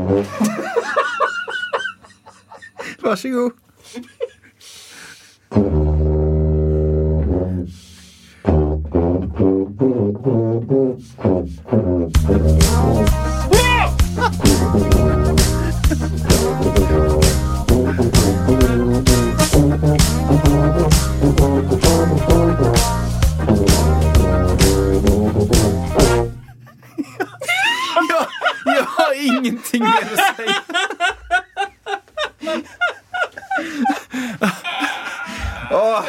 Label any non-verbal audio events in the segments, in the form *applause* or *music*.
*laughs* Varsågod. *laughs* Jag, har ingenting mer att säga. Åh,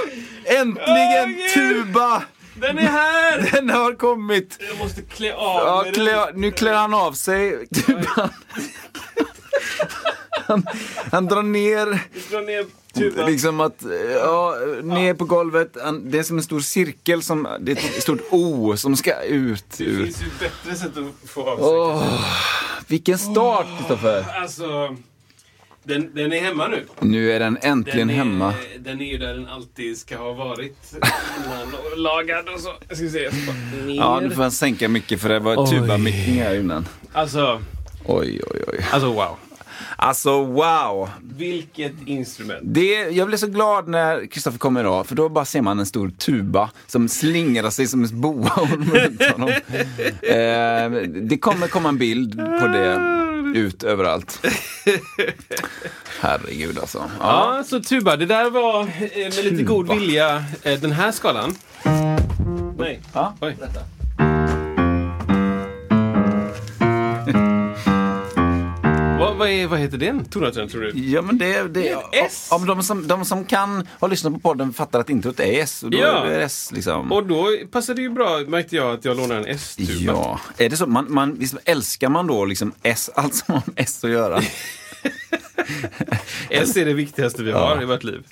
äntligen tuba! Den är här! Den har kommit. Jag måste klä av Ja, mig klä, nu klär han av sig tuban. Han, han drar ner, Dra ner tuban. liksom att, ja, ner på golvet. Han, det är som en stor cirkel, som, det är ett stort O som ska ut. Det ur. finns ju bättre sätt att få av sig. Åh, vilken start, Kristoffer. Alltså, den, den är hemma nu. Nu är den äntligen Den är, hemma. Den är ju där den alltid ska ha varit och lagad och så. Jag ska se. Jag ska. Ja, nu får jag sänka mycket för det var tuba-mickning här innan. Alltså, Oj, oj, oj. alltså wow. Alltså wow! Vilket instrument. Det, jag blev så glad när Kristoffer kom idag, för då bara ser man en stor tuba som slingrar sig som ett boa *laughs* runt honom. Eh, det kommer komma en bild på det ut överallt. Herregud alltså. Ja. Ja, så tuba. Det där var eh, med lite god vilja eh, den här skalan. Nej. Ja, Oj. Vad, vad, är, vad heter den tonarten tror du? Ja men det, det Det är ett S. Om de, som, de som kan ha lyssnat på podden fattar att introt är S. Och då Ja. är det S liksom. Och då passade det ju bra, märkte jag, att jag lånade en S-tuba. Ja, är det så? Man, man, visst älskar man då liksom S, allt som har med S att göra? *laughs* S är det viktigaste vi har i vårt liv.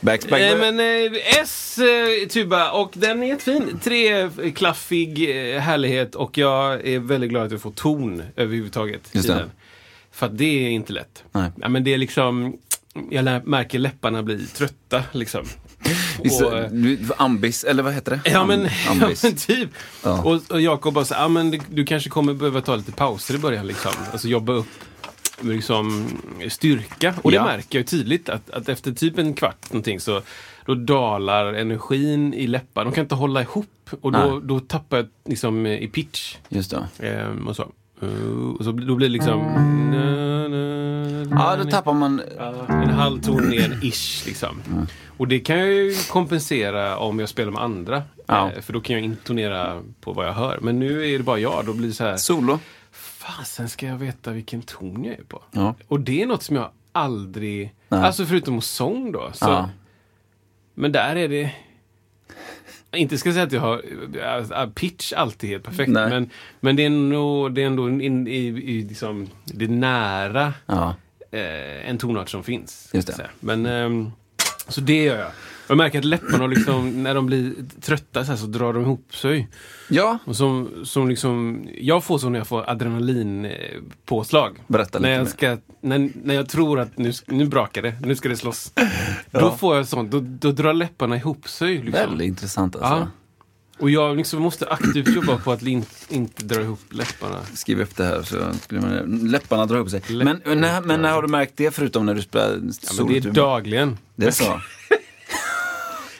Back, back, Eh, men eh, S-tuba och den är jättefin. Treklaffig eh, härlighet och jag är väldigt glad att jag får ton överhuvudtaget. Just i det. den. För att det är inte lätt. Nej. Ja, men det är liksom, jag märker läpparna bli trötta liksom. Och, eh, ambis, eller vad heter det? Ja men, *laughs* ja, men typ. Ja. Och, och Jakob bara så, ja, men du, du kanske kommer behöva ta lite pauser i början. Liksom. Alltså jobba upp liksom, styrka. Och Ja. det märker jag tydligt att, att efter typ en kvart någonting så då dalar energin i läpparna. De kan inte hålla ihop. Och då, då tappar jag liksom i pitch. Just det. Ehm, och så. Uh, och så då blir det liksom... Na, na, Ja, då tappar man... En halv ton ner ish liksom. Och det kan jag ju kompensera om jag spelar med andra. Ja. Eh, För då kan jag intonera på vad jag hör. Men nu är det bara jag. Då blir det så här. Solo. Fasen ska jag veta vilken ton jag är på. Ja. Och det är något som jag aldrig... Nej. Alltså förutom sång då. Så, Ja. Men där är det... Inte ska säga att jag har äh, pitch alltid helt perfekt. Nej. Men, men det är nog, det är ändå in, i, i liksom, det är nära Ja. eh, en tonart som finns. Men, ehm, så det gör jag. Jag märker att läpparna, liksom, när de blir trötta så, här, så drar de ihop sig. Ja, Och som, som liksom, jag får så när jag får adrenalinpåslag. Berätta lite när jag, ska, när, när jag tror att nu, nu brakar det, nu ska det slåss. *laughs* Då får jag sånt, då, då drar läpparna ihop sig. Liksom. väldigt intressant alltså. Ja. Och jag liksom måste aktivt jobba på att in, inte dra ihop läpparna. Skriv upp det här så man, läpparna drar ihop sig. Men, Läpparna. när, men när har du märkt det förutom när du spelar Ja, men det är dagligen. Det är så? *laughs*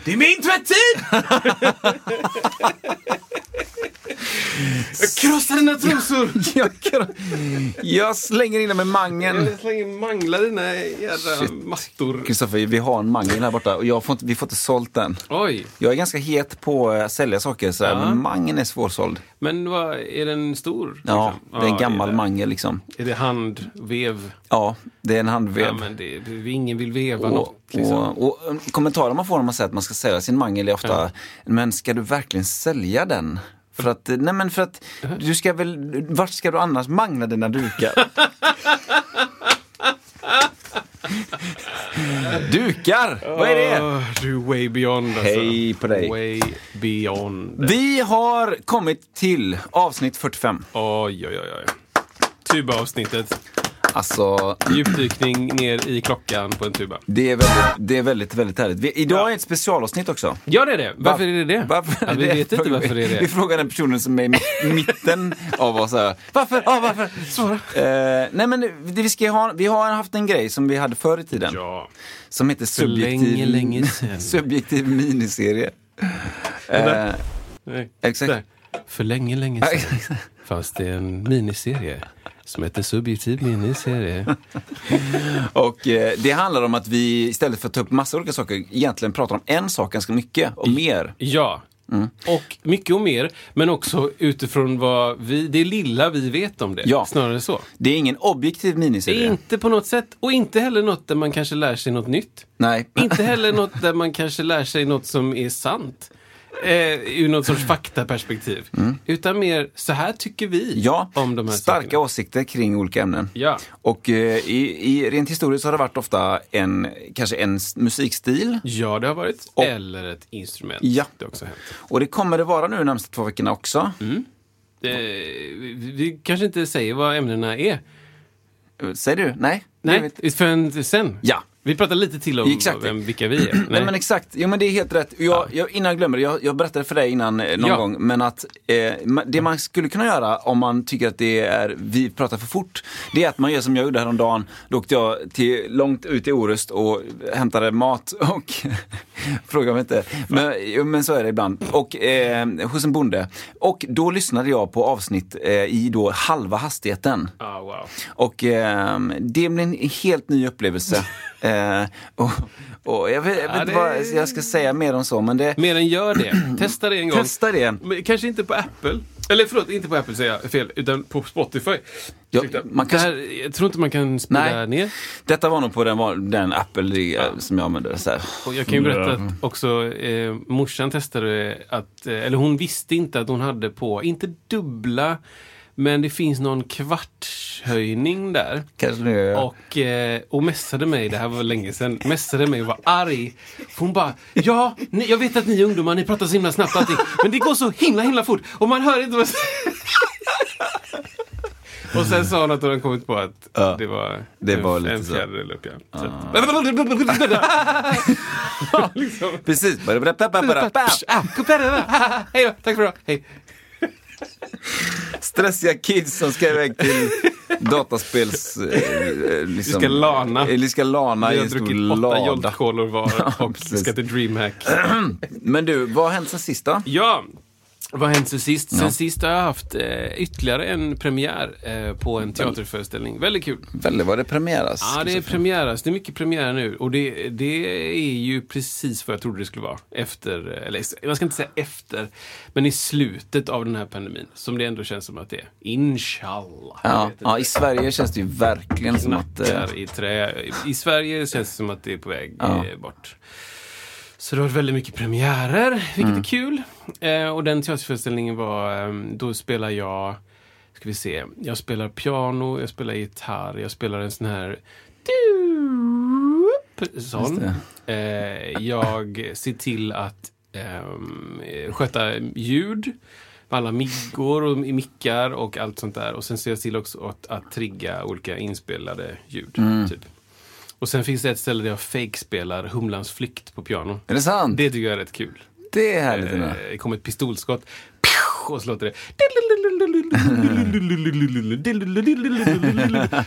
Det är min tvättid! Jag krossar dina trosor! *laughs* jag, jag slänger in dem med mangen. Jag slänger manglar dina jävla Shit. mattor. Kristoffer, vi har en mangel här borta och jag får inte, vi får inte sålt den. Oj, Jag är ganska het på att sälja saker, så här, Ja. men mangen är svårsåld. men vad, är den stor? Ja, liksom? det är en gammal är det. mangel liksom. Är det handvev? Ja, det är en handvev. Ja, men det, det, ingen vill veva och, något. Liksom. och, och um, kommentarer man får när man säger att man ska sälja sin mangel är ofta, men ska du verkligen sälja den? För att, nej men för att, du ska väl, vart ska du annars mangla dina dukar? *laughs* dukar, vad är det? Åh, du är way beyond alltså. Hej på dig. Way beyond. Vi har kommit till avsnitt 45. Oj, oj, oj. oj. Tuba-avsnittet. Alltså, Djupdykning ner i klockan på en tuba. det är väldigt, det är väldigt, väldigt härligt. Vi, idag är ett specialavsnitt också. Ja, det är det. Varför är det det? *laughs* Varför ja, vi vet inte varför det är Vi det. frågar den personen som är i mitten av oss. här. Varför? Ja, varför? Svara. Eh, nej men det, vi, ska ha, vi har haft en grej som vi hade förr i tiden. Ja. Som heter subjektiv, länge, länge *laughs* sedan. subjektiv miniserie. Eh, Nej. Exakt. Där. För länge, länge sedan fanns det en miniserie som heter Subjektiv miniserie. *laughs* och eh, det handlar om att vi istället för att ta upp massa olika saker egentligen pratar om en sak ganska mycket och mer. Ja. Mm. Och mycket och mer, men också utifrån vad vi, det lilla vi vet om det. Ja. Snarare så. Det är ingen objektiv miniserie. Inte på något sätt, och inte heller något där man kanske lär sig något nytt. Nej. Inte heller något där man kanske lär sig något som är sant. Eh, ur något sorts faktaperspektiv. Utan mer, så här tycker vi Mm. Ja, om de här starka sakerna. åsikter kring olika ämnen. Ja. Och eh, i, i rent historiskt så har det varit ofta en, kanske en musikstil. Ja, det har varit. Och- Eller ett instrument. Ja. Det också hänt. Och det kommer det vara nu de närmaste två veckorna också. Mm. Eh, vi, vi kanske inte säger vad ämnena är. Eh, Säger du? Nej? Nej, förrän sen. Ja. Vi pratar lite till om Exakt. vem, vilka vi är. *clears throat* Nej. men exakt, jo men det är helt rätt. Jag, jag, innan jag glömmer det, jag, jag berättade för dig innan eh, någon Ja. gång, men att eh, det man skulle kunna göra om man tycker att det är, vi pratar för fort, det är att man gör som jag gjorde häromdagen. Då åkte jag till, långt ut i Orust och hämtade mat och *laughs* fråga mig inte, men, men så är det ibland. Och eh, hos en bonde. Och då lyssnade jag på avsnitt eh, i då halva hastigheten. Ah, wow. Och eh, det blev en helt ny upplevelse. *laughs* eh, och, och jag vet, jag vet Ja, inte det- vad jag ska säga mer om så, men det... Mer än gör det. *clears throat* Testa det en gång. Testa det. Men kanske inte på Apple. Eller förlåt, inte på Apple säger jag fel. Utan på Spotify. Ja, man Det här, jag tror inte man kan spela Nej. ner. Detta var nog på den, den Apple eh, som jag använde. Så här. Och jag kan ju berätta att också eh, morsan testade att, eh, eller hon visste inte att hon hade på, inte dubbla, men det finns någon kvartshöjning där. Kanske nu... Och, eh, och messade mig, det här var länge sedan, messade mig och var arg. Hon bara, ja, ni, jag vet att ni ungdomar, ni pratar så himla snabbt allting, men det går så himla himla fort och man hör inte vad Och sen sa hon att hon kommit på att Ja, det var det var lite en så. fjärdedel upp. Ja. Så. liksom. Precis. Ah, Hej då, tack för idag. Hej. Stressiga kids som ska iväg till dataspels... Eh, liksom, ska lana. Eh, Vi ska lana Vi har druckit åtta. Jolt-kolor var *laughs* och precis. ska till DreamHack. *clears throat* Men du, vad har hänt sen sist då? Ja, vad har hänt sen sist? Sen Ja. sist har jag haft eh, ytterligare en premiär eh, på en teaterföreställning. Väldigt kul. Väldigt var det premiäras? Ja, det är premiär. alltså. Det är mycket premiär nu. Och det, det är ju precis vad jag trodde det skulle vara. Efter, eller jag ska inte säga efter, men i slutet av den här pandemin. Som det ändå känns som att det är. Inshallah. Ja, ja, i Sverige känns det ju verkligen som att... eh, i trä. I Sverige känns det som att det är på väg Ja. eh, bort. Så det har varit väldigt mycket premiärer, vilket Mm. är kul. Eh, och den teaterföreställningen var, eh, då spelar jag, ska vi se, jag spelar piano, jag spelar gitarr, jag spelar en sån här sån. Eh, jag ser till att eh, sköta ljud alla miggor och mickar och allt sånt där. Och sen ser jag till också att, att trigga olika inspelade ljud. Mm. Typ. Och sen finns det ett ställe där jag fake-spelar Humlans flykt på piano. Är det sant? Det, Det tycker jag är rätt kul. är härligt. Eh, ändå. Det kom ett pistolskott. Och så låter det.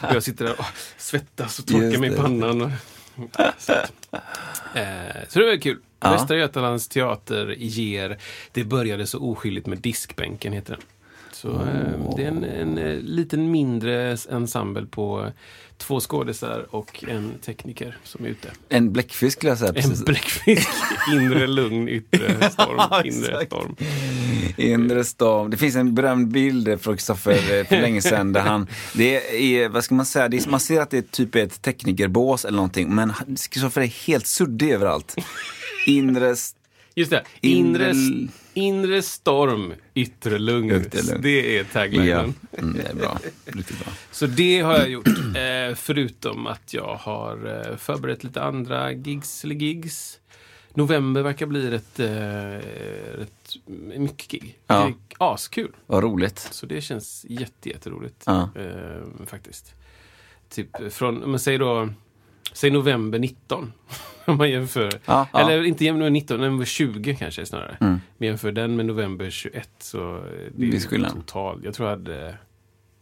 Och *laughs* jag sitter där och svettas och torkar mig i det. pannan. Så, eh, så det var kul. Ja. Västra Götalands teater ger Det började så oskyldigt med diskbänken, heter den. Så eh, det är en, en eh, liten mindre ensemble på två skådisar och en tekniker som är ute. En bläckfisk skulle jag säga. En bläckfisk, inre lugn, yttre *laughs* storm. Inre storm. Inre storm. Det finns en berömd bild från Kristoffer eh, för länge sedan där han, *laughs* det är, vad ska man säga, det är, man ser att det är typ ett teknikerbås eller någonting, men Kristoffer är helt suddig överallt. *laughs* Inre, Just det, inre, inre... Inre storm, yttre lugn. Det är taglinen. Ja, mm, det är bra. Riktigt bra. Så det har jag gjort. Eh, förutom att jag har eh, förberett lite andra gigs eller gigs. November verkar bli rätt, eh, rätt mycket gig. Ja. Askul. Vad roligt. Så det känns jätte, jätteroligt. Ja. Eh, faktiskt. Typ från, men säg då, säg november 19. *laughs* Om man jämför. Ja, ja. Eller inte november 19, november 20 kanske snarare. Mm. Men jämför den med november 21 så eh, det är Visst skillnad. total. Jag tror jag hade,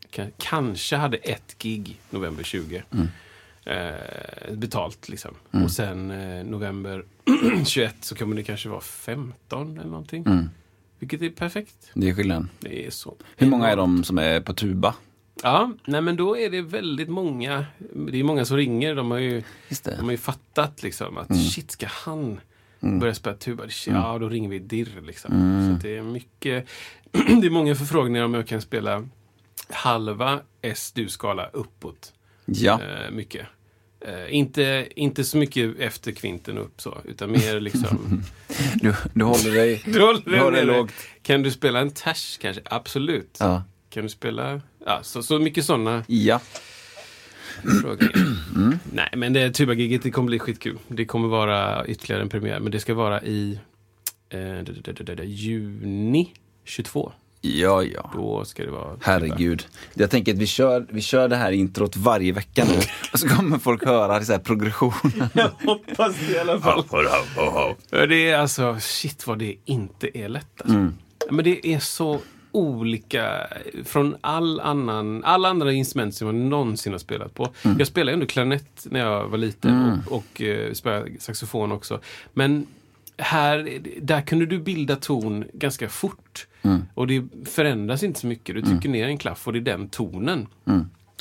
kan, kanske hade ett gig november 20. Mm. Eh, betalt liksom. Och sen eh, november *clears throat* 21 så kommer det kanske vara 15 eller någonting. Mm. Vilket är perfekt. Det är skillnad. Det är så. Hur många är de som är på tuba? Ja, nej men då är det väldigt många. Det är många som ringer. De har ju, de har ju fattat liksom att shit, ska han börja spela tuba? Ja, då ringer vi dirr liksom. Så att det är mycket. *clears throat* det är många förfrågningar om jag kan spela halva S-du-skala uppåt. Ja. Eh, mycket. Eh, inte, inte så mycket efter kvinten upp så, utan mer liksom... *laughs* Du, du håller dig... du håller Du håller lågt. Kan du spela en ters kanske? Absolut. Ja. Kan du spela... Ja, så, så mycket sådana Ja. frågor. Nej, men det tubagiget det kommer bli skitkul. Det kommer vara ytterligare en premiär, men det ska vara i eh, juni 22. Ja, ja. Då ska det vara tuba. Herregud. Jag tänker att vi kör, vi kör det här introt varje vecka nu. *laughs* Och så kommer folk höra så här progressionen. *laughs* Jag hoppas det i alla fall. Det är alltså, shit vad det inte är lätt. Alltså. Men det är så olika från all annan, alla andra instrument som jag någonsin har spelat på. Jag spelade ändå klarinett när jag var liten och, och eh, spelade saxofon också. Men här, där kunde du bilda ton ganska fort. Och det förändras inte så mycket. Du trycker ner en klaff och det är den tonen.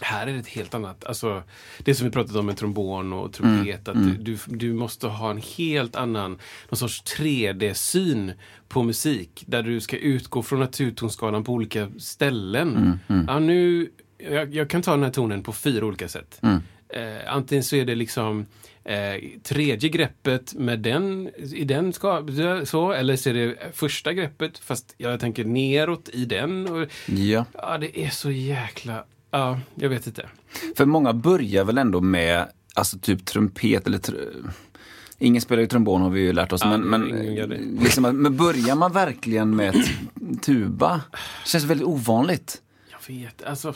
Här är det ett helt annat, alltså det som vi pratat om med trombon och trumpet, att du, du måste ha en helt annan, någon sorts 3D-syn på musik. Där du ska utgå från naturtonskalan på olika ställen. Ja, nu, jag, jag kan ta den här tonen på fyra olika sätt. Eh, antingen så är det liksom eh, tredje greppet med den, i den ska, så, eller så är det första greppet fast jag tänker neråt i den. Och, Ja. Ja, det är så jäkla... Ja, jag vet inte. För många börjar väl ändå med alltså typ trumpet eller tr- Ingen spelar ju trombon har vi ju lärt oss. Ja, men, men, liksom, men börjar man verkligen med tuba? Det känns väldigt ovanligt. Jag vet, alltså...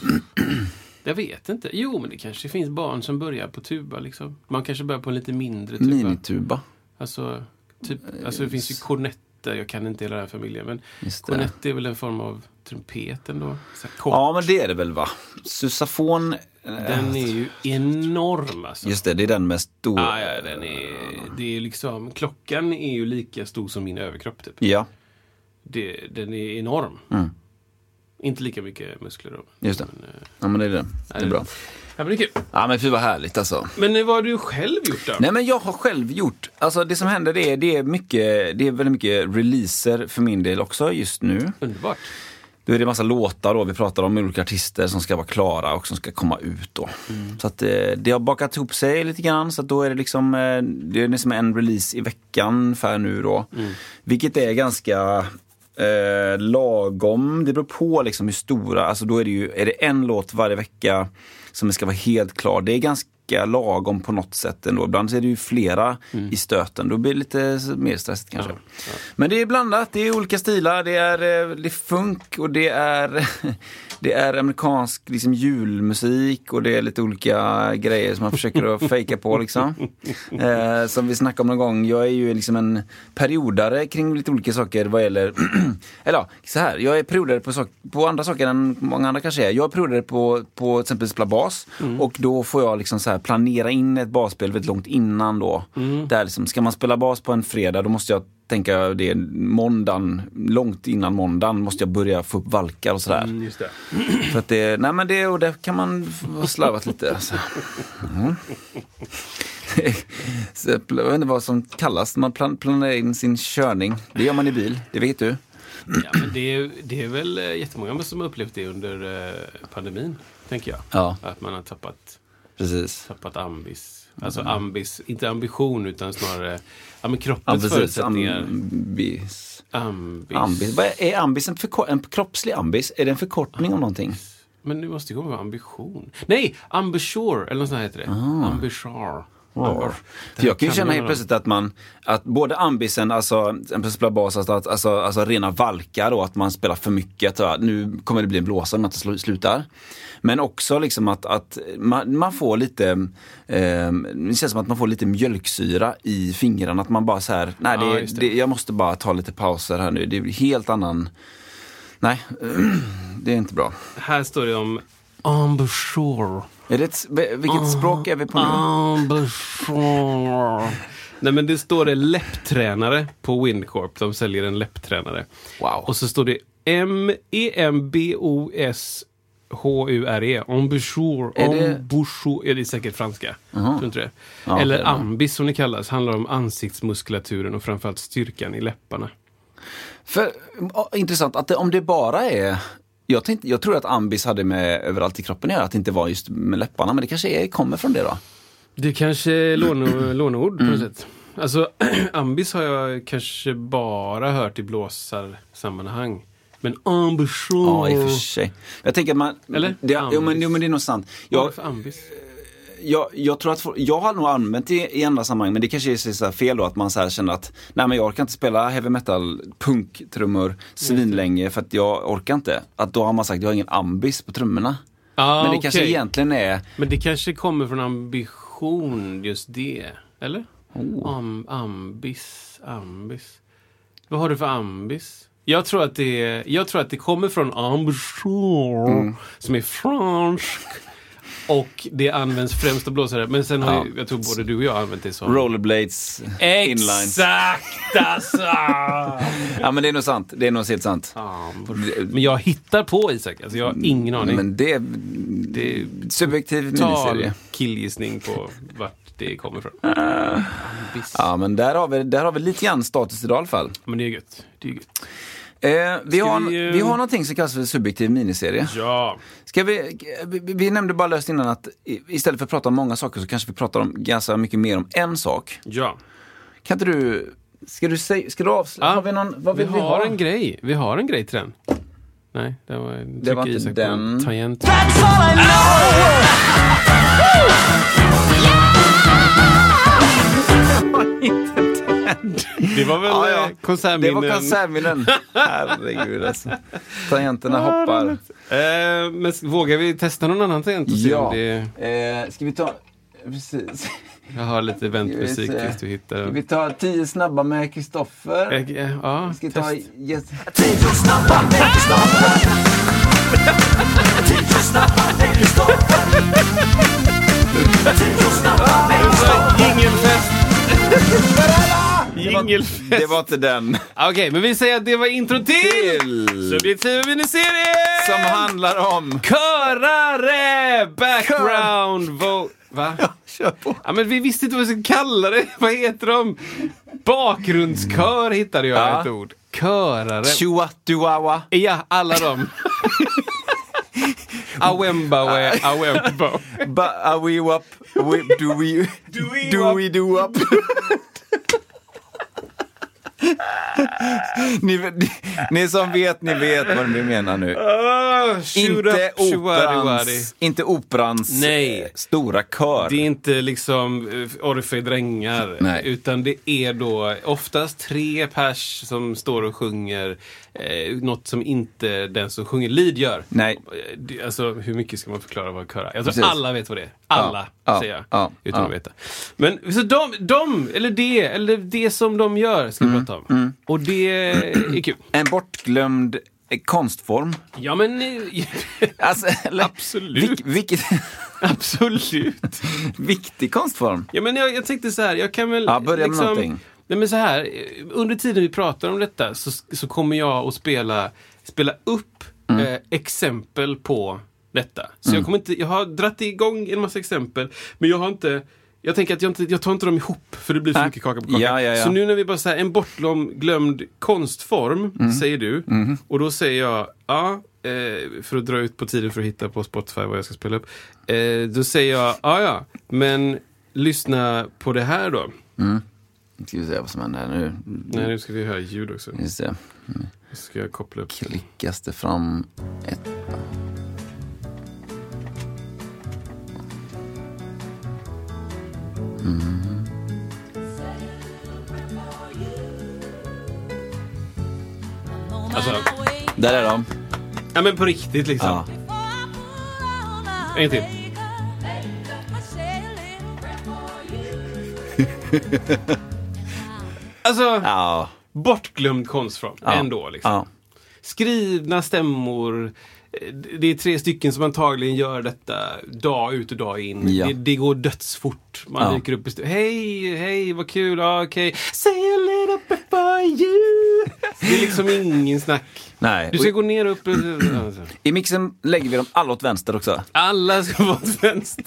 Jag vet inte. Jo, men det kanske finns barn som börjar på tuba. Liksom. Man kanske börjar på en lite mindre tuba. Minituba. Alltså, typ, alltså, det finns ju kornetter. Jag kan inte hela den här familjen. Men kornett är väl en form av trumpet ändå. Så här kort. Ja, men det är det väl va? Susafon. eh, Den är ju enorm alltså. Just det, det är den med stor... Ja, ja, den är, det är liksom, klockan är ju lika stor som min överkropp. Typ. Ja, Det, den är enorm. Mm. Inte lika mycket muskler då. just det. Men, eh, Ja, men det är det. Det är bra. Ja, men det är kul. Ja, men fy vad härligt alltså. Men eh, vad har du själv gjort då? Nej men jag har själv gjort, alltså det som händer det är, det är mycket, det är väldigt mycket releaser för min del också just nu. Underbart. Då är det massa låtar då, vi pratar om olika artister som ska vara klara och som ska komma ut då. Så att eh, det har bakat ihop sig lite grann så att då är det liksom, eh, det är liksom en release i veckan ungefär nu då. Vilket är ganska eh, lagom, det beror på liksom hur stora, alltså då är det ju, är det en låt varje vecka som ska vara helt klar. Det är ganska lagom på något sätt ändå. Ibland så är det ju flera i stöten. Då blir det lite mer stressigt kanske. Men det är blandat, det är olika stilar. Det är, eh, det är funk och det är, *laughs* det är amerikansk liksom, julmusik och det är lite olika grejer som man försöker att *laughs* fejka på. Liksom. Eh, som vi snackade om någon gång, jag är ju liksom en periodare kring lite olika saker vad gäller, *clears throat* eller ja, så här, jag är periodare på, sak, på andra saker än många andra kanske är. Jag är periodare på, på till exempel spela bas och då får jag liksom så här planera in ett basspel väldigt långt innan då. Där liksom, ska man spela bas på en fredag då måste jag tänka det måndagen, långt innan måndagen måste jag börja få upp valkar och sådär. Mm, just det. *clears throat* För att det, nej men det, och det kan man ha slarvat lite. Alltså. Mm. *laughs* Så jag vet inte vad som kallas, man plan, planerar in sin körning. Det gör man i bil, det vet du. Ja, men det, är, det är väl eh, jättemånga som har upplevt det under eh, pandemin, tänker jag. Ja. Att man har tappat, Precis. tappat ambis. Alltså ambis, inte ambition utan snarare ja, men Ja, kroppens precis. förutsättningar. Ambis. ambis. ambis. Vad är, är ambis en, en kroppslig ambis? Är det en förkortning av någonting? Men det måste ju komma med ambition. Nej, ambisure, eller något sånt heter det. Ah. Ambisure. För jag kan ju känna helt plötsligt att man, att både ambisen, alltså bas, alltså, att- alltså, alltså rena valkar då, att man spelar för mycket, att nu kommer det bli en blåsa om jag inte slu- slutar. Men också liksom att, att man, man får lite, eh, det känns som att man får lite mjölksyra i fingrarna, att man bara så här, nej Ja, det, just det. det. jag måste bara ta lite pauser här nu, det är helt annan, nej, *clears throat* det är inte bra. Här står det om ambisure. Är det ett, vilket språk är vi på nu? Ambisure. Nej men det står det läpptränare på Windcorp. De säljer en läpptränare. Wow. Och så står det M-E-M-B-O-S-H-U-R-E. Ambisure. Är det-. Ja, det är säkert franska. Tror inte det. Ja, Eller det är ambis som det kallas. Handlar om ansiktsmuskulaturen och framförallt styrkan i läpparna. För, intressant, att det, om det bara är jag, tänkte, jag tror att ambis hade med överallt i kroppen att göra, att det inte var just med läpparna, men det kanske är, kommer från det då? Det kanske är låne, *clears throat* låneord på något Mm. sätt. Alltså, *clears throat* ambis har jag kanske bara hört i blåsarsammanhang. Men ambition. Ja, i och för sig. Jag tänker att man... Eller? Det, jo, men, jo, men det är nog sant. Jag, ambis? jag, jag tror att folk- jag har nog använt det i andra sammanhang, men det kanske är så fel då att man så känner att nej men jag orkar inte spela heavy metal punktrummor svinlänge för att jag orkar inte. Att då har man sagt jag har ingen ambis på trummorna. Ah, men det kanske okej. egentligen är Men det kanske kommer från ambition, just det. Eller? Oh. Am, ambis, ambis. Vad har du för ambis? Jag tror att det, jag tror att det kommer från ambition, Mm. som är fransk. Och det används främst av blåsare. Men sen har Ja. ju, jag tror både du och jag använt det som... rollerblades inline. Exakt alltså! *laughs* Ja men det är nog sant, det är nog helt sant. Men jag hittar på Isak, alltså jag har ingen aning. Men det är det är subjektiv miniserie. killgissning på vart det kommer ifrån. Ah. Ambis. Ja men där har vi, där har vi lite grann status idag i alla fall. Men det är gött. Det är gött. Eh, vi, har, vi, vi har någonting som kallas för subjektiv miniserie. Ja. Ska vi, vi, vi nämnde bara löst innan att i- istället för att prata om många saker så kanske vi pratar om ganska mycket mer om en sak. Ja. Kan inte du, ska du säga, ska du avslöja, har vi någon, vad vi vill vi, har ha? en grej. Vi har en grej till den. Nej, det var, Det var inte Isak den. Tangent. *laughs* Det var väl Ja, ja. eh, Det konsertminnen. var konsertminnen. Herregud alltså. Tangenterna hoppar. Eh, men vågar vi testa någon annan tangent? och se Ja. om Det... Eh, ska vi ta, precis. Jag har lite Ska se. tills du hittar Ska den. vi ta tio snabba med Kristoffer? Eh, eh, Ja, Ska vi ta test. yes. Jingelfest! Jingelfest! Det var inte den. Okej, men vi säger att det var intro till Till. Subjektiva miniserie! Som handlar om... Körare! Background vo... Va? *laughs* Kör på. Ja, men vi visste inte vad vi skulle kalla det. *laughs* Vad heter de? Bakgrundskör hittade jag Ja. ett ord. Körare. Chuatuawa. Ja, alla de. *laughs* Awembawe, awembo. Ba, a we up, we, do we, Do we do up? Up. ni, ni, ni som vet, ni vet vad vi menar nu. Oh, Inte operans, inte operans Nej. eh, stora kör. Det är inte liksom eh, Orfej-drängar. Nej. Utan det är då oftast tre pers som står och sjunger eh, något som inte den som sjunger lead gör. Nej. Eh, Alltså hur mycket ska man förklara vad kör är? Jag tror alla vet vad det är. Alla, Ja, säger jag. ja, utan ja. att veta. Men så de, de, eller det, eller det som de gör ska vi Mm, prata om. Och det är kul. *clears throat* En bortglömd eh, konstform. Ja men, eh, *laughs* Alltså, eller, Absolut. Vilk, vilket, *laughs* absolut. *laughs* viktig konstform. Ja, men jag, jag tänkte så här, jag kan väl... Ja, börja med någonting. Nej, men så här, under tiden vi pratar om detta så, så kommer jag att spela, spela upp Mm. eh, exempel på detta. Så jag kommer inte, jag har dratt igång en massa exempel, men jag har inte jag tänker att jag, inte, jag tar inte dem ihop för det blir för mycket kaka på kaka. Ja, ja, ja. Så nu när vi bara säger en bortglömd konstform, Mm. säger du. Och då säger jag, ja, eh, för att dra ut på tiden för att hitta på Spotify vad jag ska spela upp. Eh, då säger jag, ja ja, men lyssna på det här då. Nu ska vi se vad som händer här nu. Nej, nu ska vi höra ljud också. Just det. Nu ska jag koppla upp. Klickas det fram ett... Alltså, Där är de. ja men på riktigt liksom. Ja. En till. *laughs* Alltså, Ja. bortglömd konstform Ja. ändå. Liksom. Ja. Skrivna stämmor. Eh, Det är tre stycken som antagligen gör detta dag ut och dag in. Ja. Det, det går dödsfort. Man Ja. dyker upp i Hej, hej, vad kul. Okej. Say a little bit for you. Det är liksom ingen snack. Nej. Du ska gå ner och upp. Alltså. I mixen lägger vi dem alla åt vänster också. Alla ska vara till vänster.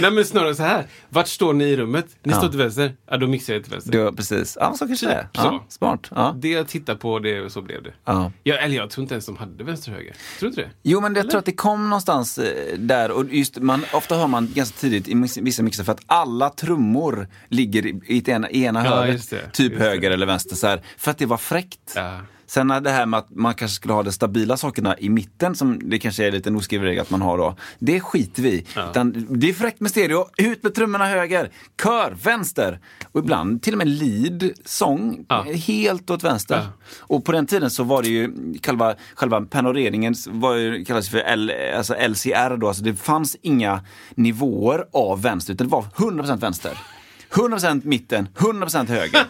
Nej men snarare så här. Vart står ni i rummet? Ni Ja. står till vänster. Ja, då mixar jag till vänster. Du, precis. Ja, så kanske det är. Typ Ja, smart. Ja. Det jag tittar på, det, så blev det. Ja. Ja, eller jag tror inte ens de hade vänster och höger. Tror du inte det? Jo, men jag tror att det kom någonstans eh, där och just man, ofta hör man ganska tidigt i vissa mixar för att alla trummor ligger i, i ena, i ena Ja, hörnet, det, typ just det. höger eller vänster så här, för att det var fräckt. Ja. Sen det här med att man kanske skulle ha de stabila sakerna i mitten som det kanske är lite en oskriven regel att man har då. Det skiter vi. Utan Det är fräckt med stereo, ut med trummorna höger, kör vänster. Och ibland till och med lead, sång, Ja. helt åt vänster. Ja. Och på den tiden så var det ju själva, själva panoreringen var ju, kallades för L, alltså LCR då, alltså det fanns inga nivåer av vänster utan det var 100% vänster. 100% mitten, 100% höger.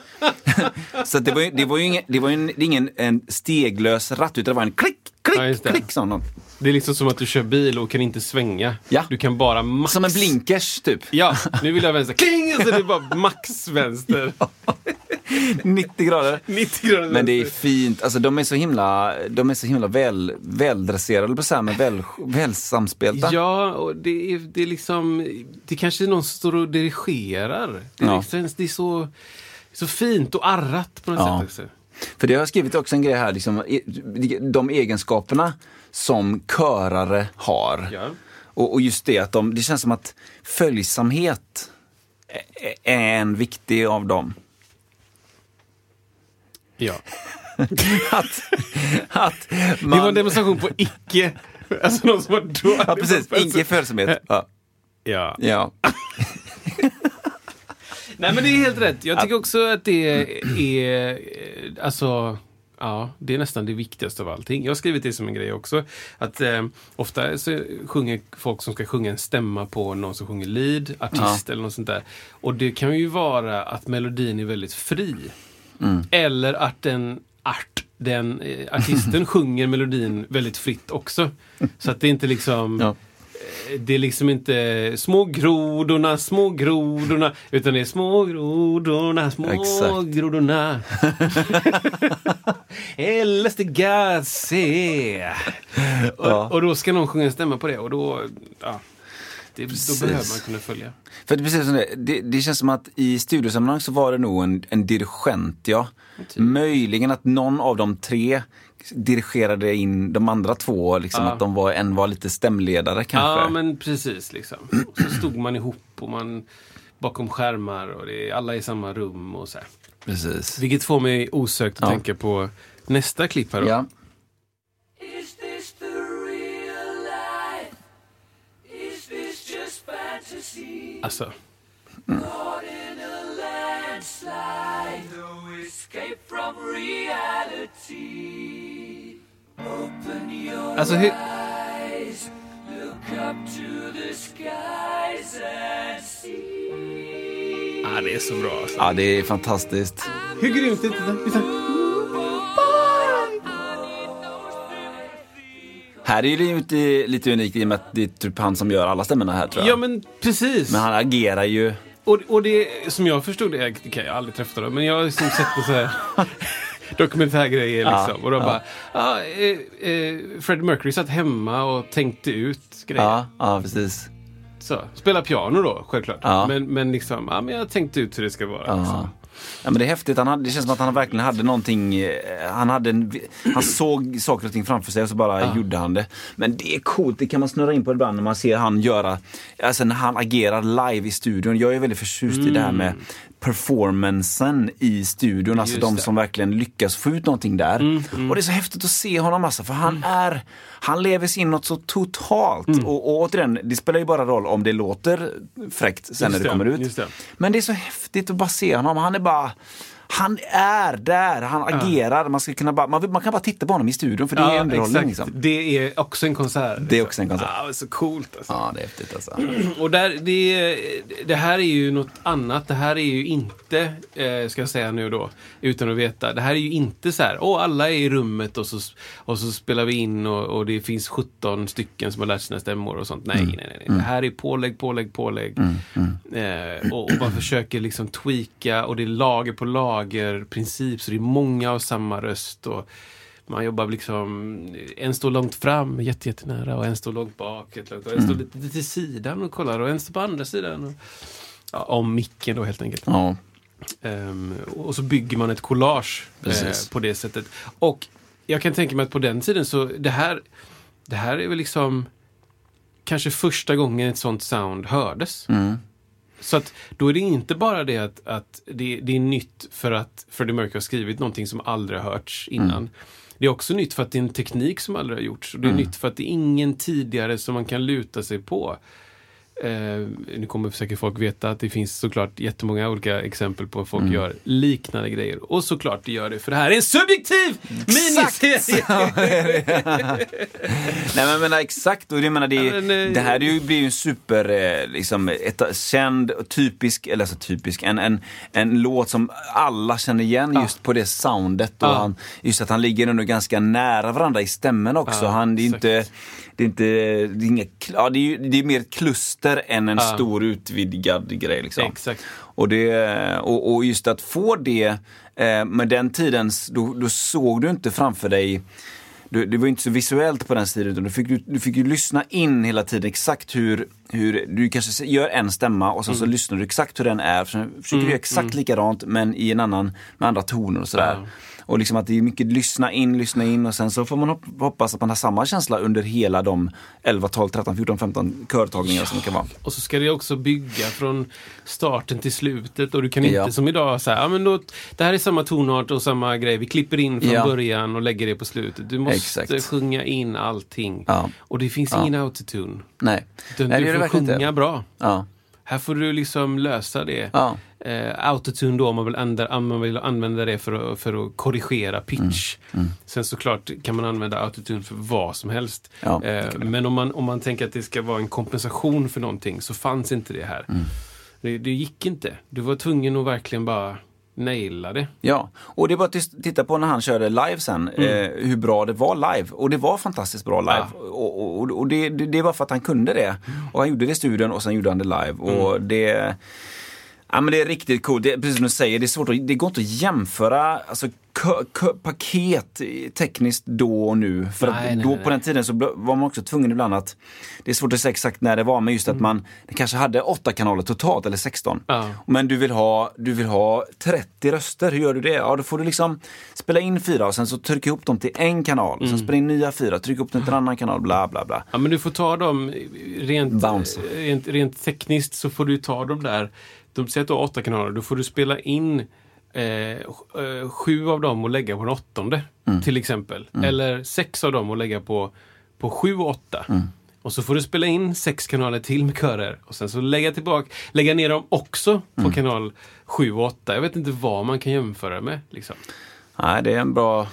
*laughs* så det var ju, det var ju ingen, det var ju ingen en steglös ratt utan det var en klick, klick, Ja, klick sån. någon. Det är liksom som att du kör bil och kan inte svänga. Ja. Du kan bara max... Som en blinkers typ. Ja, nu vill jag vänster. *laughs* Kling! Så det är bara max vänster. *laughs* 90 grader. 90 grader Men det är fint, alltså de är så himla, de är så himla väl, väldresserade på så här, men väl, väl samspelta. Ja, och det är, det är liksom... Det kanske är någon som står och dirigerar. Det är, Ja. liksom, det är så, så fint och arrat på något Ja. sätt också. För det har jag skrivit också en grej här, liksom, de egenskaperna som körare har. Ja. Och, och just det att de, det känns som att följsamhet är en viktig av dem. Ja. *laughs* Att, att Det var en man, demonstration på icke. Alltså någon som var dålig. ja, precis, ingen följsamhet. Ja. Ja. Ja. *laughs* Nej men det är helt rätt. Jag tycker också att det är, eh, alltså, ja, det är nästan det viktigaste av allting. Jag har skrivit det som en grej också. Att eh, ofta så sjunger folk som ska sjunga en stämma på någon som sjunger lead, artist eller något sånt där. Och det kan ju vara att melodin är väldigt fri. Eller att den art, den eh, artisten *laughs* sjunger melodin väldigt fritt också. Så att det är inte liksom Ja. det är liksom inte små grodorna, små grodorna, utan det är små grodorna, små Exakt. grodorna. *laughs* LSD-gasse. Ja. Och, och då ska någon sjunga en stämma på det och då, ja, det, då Precis. behöver man kunna följa. För det, precis som det, det, det känns som att i studiosammanhang så var det nog en, en dirigent, ja. Möjligen att någon av de tre dirigerade in de andra två, liksom Ja. att de var, en var lite stämledare kanske. Ja, men precis liksom. Och så stod man ihop och man bakom skärmar och det är alla i samma rum och så här. Precis. Vilket får mig osökt att Ja. tänka på nästa klipp här då. Ja. The skies and see. ah, det är så bra alltså. ja, det är fantastiskt. Hur grymt är det? Här är det ju lite, lite unikt i och med att det är typ han som gör alla stämmorna här tror jag. Ja men precis. Men han agerar ju. Och, och det som jag förstod, det det kan jag aldrig träffa dem, men jag har liksom sett på så här *laughs* dokumentärgrejer Ja, liksom. Och de ja. bara, ja, eh, eh, Freddie Mercury satt hemma och tänkte ut grejer. Ja, ja precis. Så, spela piano då, självklart. Ja. Men, men liksom, ja men jag tänkte ut hur det ska vara. Ja. Liksom. Ja, men det är häftigt. Han hade, det känns som att han verkligen hade någonting. eh, Han, hade en, han såg saker och ting framför sig och så bara gjorde han det. Men det är coolt. Det kan man snurra in på ibland när man ser han göra, alltså när han agerar live i studion. Jag är väldigt förtjust i det här med performancen i studion. Alltså Just de det. som verkligen lyckas få ut någonting där. Och det är så häftigt att se honom alltså, för han är, han lever sig in något så totalt. Och, och återigen, det spelar ju bara roll om det låter fräckt sen när det det, kommer ut. just det. Men det är så häftigt att bara se honom. Han är bara han är där, han agerar. Man, ska kunna bara, man, man kan bara titta på honom i studion för det är underhållning. Liksom. Det är också en konsert. Det är också en konsert. Ja, så coolt alltså. Ja, det är häftigt alltså. *clears throat* Och där, det, det här är ju något annat. Det här är ju inte, eh, ska jag säga nu då, utan att veta. Det här är ju inte så här, åh alla är i rummet och så, och så spelar vi in och, och det finns 17 stycken som har lärt sina stämmor och sånt. Nej, Mm. nej, nej. Det här är pålägg, pålägg, pålägg. Eh, och, och man försöker liksom tweaka och det är lager på lager princip. Så det är många av samma röst. Och, man jobbar liksom, en står långt fram, jätte, jättenära och en står långt bak. Och en står lite, lite till sidan och kollar och en står på andra sidan. Och, ja, om micken då helt enkelt. Ja, Ehm, och så bygger man ett collage eh, på det sättet. Och jag kan tänka mig att på den tiden så det här, det här är väl liksom kanske första gången ett sånt sound hördes. Så att då är det inte bara det att, att det, det är nytt för att Freddie Mercury har skrivit någonting som aldrig har hörts innan. Det är också nytt för att det är en teknik som aldrig har gjorts. Och det är nytt för att det är ingen tidigare som man kan luta sig på. Eh, nu kommer säkert folk veta att det finns såklart jättemånga olika exempel på att folk gör liknande grejer. Och såklart det gör det, för det här är en subjektiv miniserie! *laughs* Nej men menar exakt, och jag menar, det, Ja, men, eh, det här är ju, blir ju en super, eh, liksom, ett, känd, och typisk, eller alltså typisk, en, en, en låt som alla känner igen just på det soundet. Och Ja. han, just att han ligger ändå ganska nära varandra i stämmen också. Ja, han, det är exakt. inte, det är inte, det är inga, ja, det är, ju- det är mer ett kluster än en stor utvidgad grej. Liksom. Exakt. Och, det, och, och just att få det eh, med den tidens, då, då såg du inte framför dig du, det var inte så visuellt på den tiden utan du fick, du, du fick ju lyssna in hela tiden exakt hur, hur du kanske gör en stämma och sen så lyssnar du exakt hur den är. Sen försöker du göra exakt likadant men i en annan, med andra toner och sådär. Ja. Och liksom att det är mycket lyssna in, lyssna in och sen så får man hop- hoppas att man har samma känsla under hela de 11, 12, 13, 14, 15 körtagningar som det kan vara. Och så ska det också bygga från starten till slutet och du kan inte Ja. som idag säga, ja men då, det här är samma tonart och samma grej, vi klipper in från Ja. början och lägger det på slutet. Du måste Exakt. sjunga in allting. Ja. Och det finns Ja. ingen autotune. Nej, Utan Nej du får sjunga inte. bra. Ja. Här får du liksom lösa det. Ja. Eh, autotune då, om man vill, ändra, om man vill använda det för att, för att korrigera pitch. Mm. Sen såklart kan man använda autotune för vad som helst. Ja, eh, men om man, om man tänker att det ska vara en kompensation för någonting så fanns inte det här. Mm. Det, det gick inte. Du var tvungen att verkligen bara naila det. Ja, och det var att tis- titta på när han körde live sen, eh, hur bra det var live. Och det var fantastiskt bra live. Ja. Och, och, och det, det, det var för att han kunde det. Och han gjorde det i studion och sen gjorde han det live. Och det... Ja men det är riktigt coolt. Det precis som du säger, det, är svårt att, det går inte att jämföra alltså, paket eh, tekniskt då och nu. För Nej, då nej. på den tiden så var man också tvungen ibland att, det är svårt att säga exakt när det var, men just att man det kanske hade åtta kanaler totalt eller 16. Ja. Men du vill, ha, du vill ha 30 röster, hur gör du det? Ja, då får du liksom spela in fyra och sen så trycka ihop dem till en kanal. Och sen spela in nya fyra, trycka upp dem till en annan kanal, bla bla bla. Ja, men du får ta dem rent, Bounce. rent, rent tekniskt så får du ta dem där. De säger att du har åtta kanaler. Då får du spela in eh, eh, sju av dem och lägga på den åttonde. Till exempel. Eller sex av dem och lägga på, på sju och åtta. Och så får du spela in sex kanaler till med körer. Och sen så lägga tillbaka, lägga ner dem också på kanal sju och åtta. Jag vet inte vad man kan jämföra med. Liksom. Nej, det är en bra...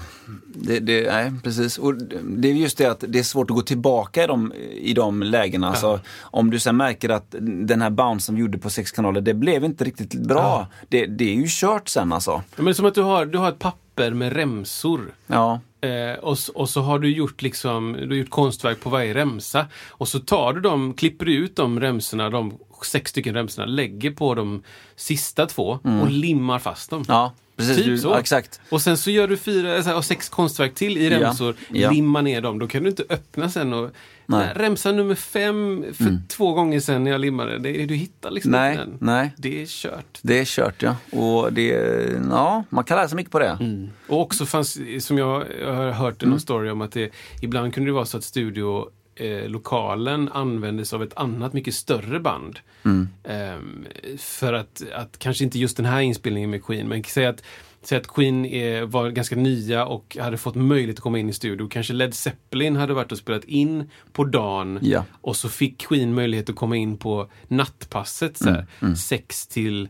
Det, det, nej, precis. Och det är just det att det är svårt att gå tillbaka i de, i de lägena. Alltså, om du sen märker att den här bounce som vi gjorde på sex kanaler, det blev inte riktigt bra. Det, det är ju kört sen alltså. Ja, Men det är som att du har, du har ett papper med remsor. Ja, Eh, och, och så har du gjort liksom, du har gjort konstverk på varje remsa. Och så tar du dem, klipper du ut de remsorna, de sex stycken remsorna, lägger på de sista två och limmar fast dem. ja. Precis, typ du, så. ja, exakt. Och sen så gör du fyra, så här, sex konstverk till i Ja, remsor, ja. limmar ner dem. Då kan du inte öppna sen och... Nej. Mm. Nej. Remsa nummer fem, för två gånger sen när jag limmade, det, du hittar liksom Nej, inte den. nej. Det är kört. Det är kört ja. Och det, ja, man kan lära sig mycket på det. Mm. Och också fanns, som jag har hört Mm. någon story om, att det, ibland kunde det vara så att studio eh, lokalen användes av ett annat mycket större band. Mm. Ehm, för att, att, kanske inte just den här inspelningen med Queen, men säg att, säg att Queen är, var ganska nya och hade fått möjlighet att komma in i studio. Kanske Led Zeppelin hade varit och spelat in på dagen Ja. och så fick Queen möjlighet att komma in på nattpasset, så här, Mm, sex till eh,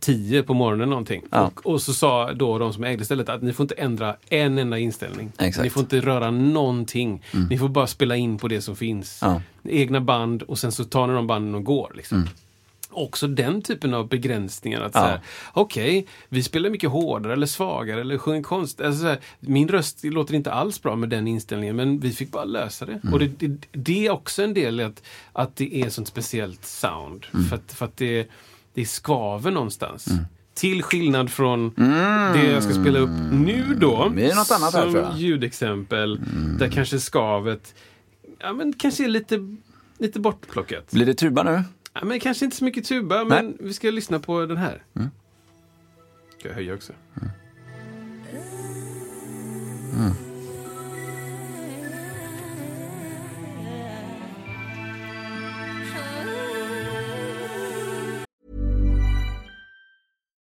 tio på morgonen någonting. Ja. Och, och så sa då de som ägde stället att ni får inte ändra en enda inställning. Exakt. Ni får inte röra någonting. Ni får bara spela in på det som finns. Ja. Egna band och sen så tar ni de banden och går. Liksom. Mm. Också den typen av begränsningar. att Ja. Okej, vi spelar mycket hårdare eller svagare eller sjunger konst. Alltså, så här, min röst låter inte alls bra med den inställningen men vi fick bara lösa det. Mm. Och det, det, det är också en del i att, att det är sånt speciellt sound. Mm. För att, för att det, det skaver någonstans. Till skillnad från det jag ska spela upp nu då. Mm. Det är något annat här, som tror jag. Mm. ljudexempel. Där kanske skavet ja, men kanske är lite, lite bortplockat. Blir det tuba nu? Ja, men kanske inte så mycket tuba, men vi ska lyssna på den här. Mm. Ska jag höja också?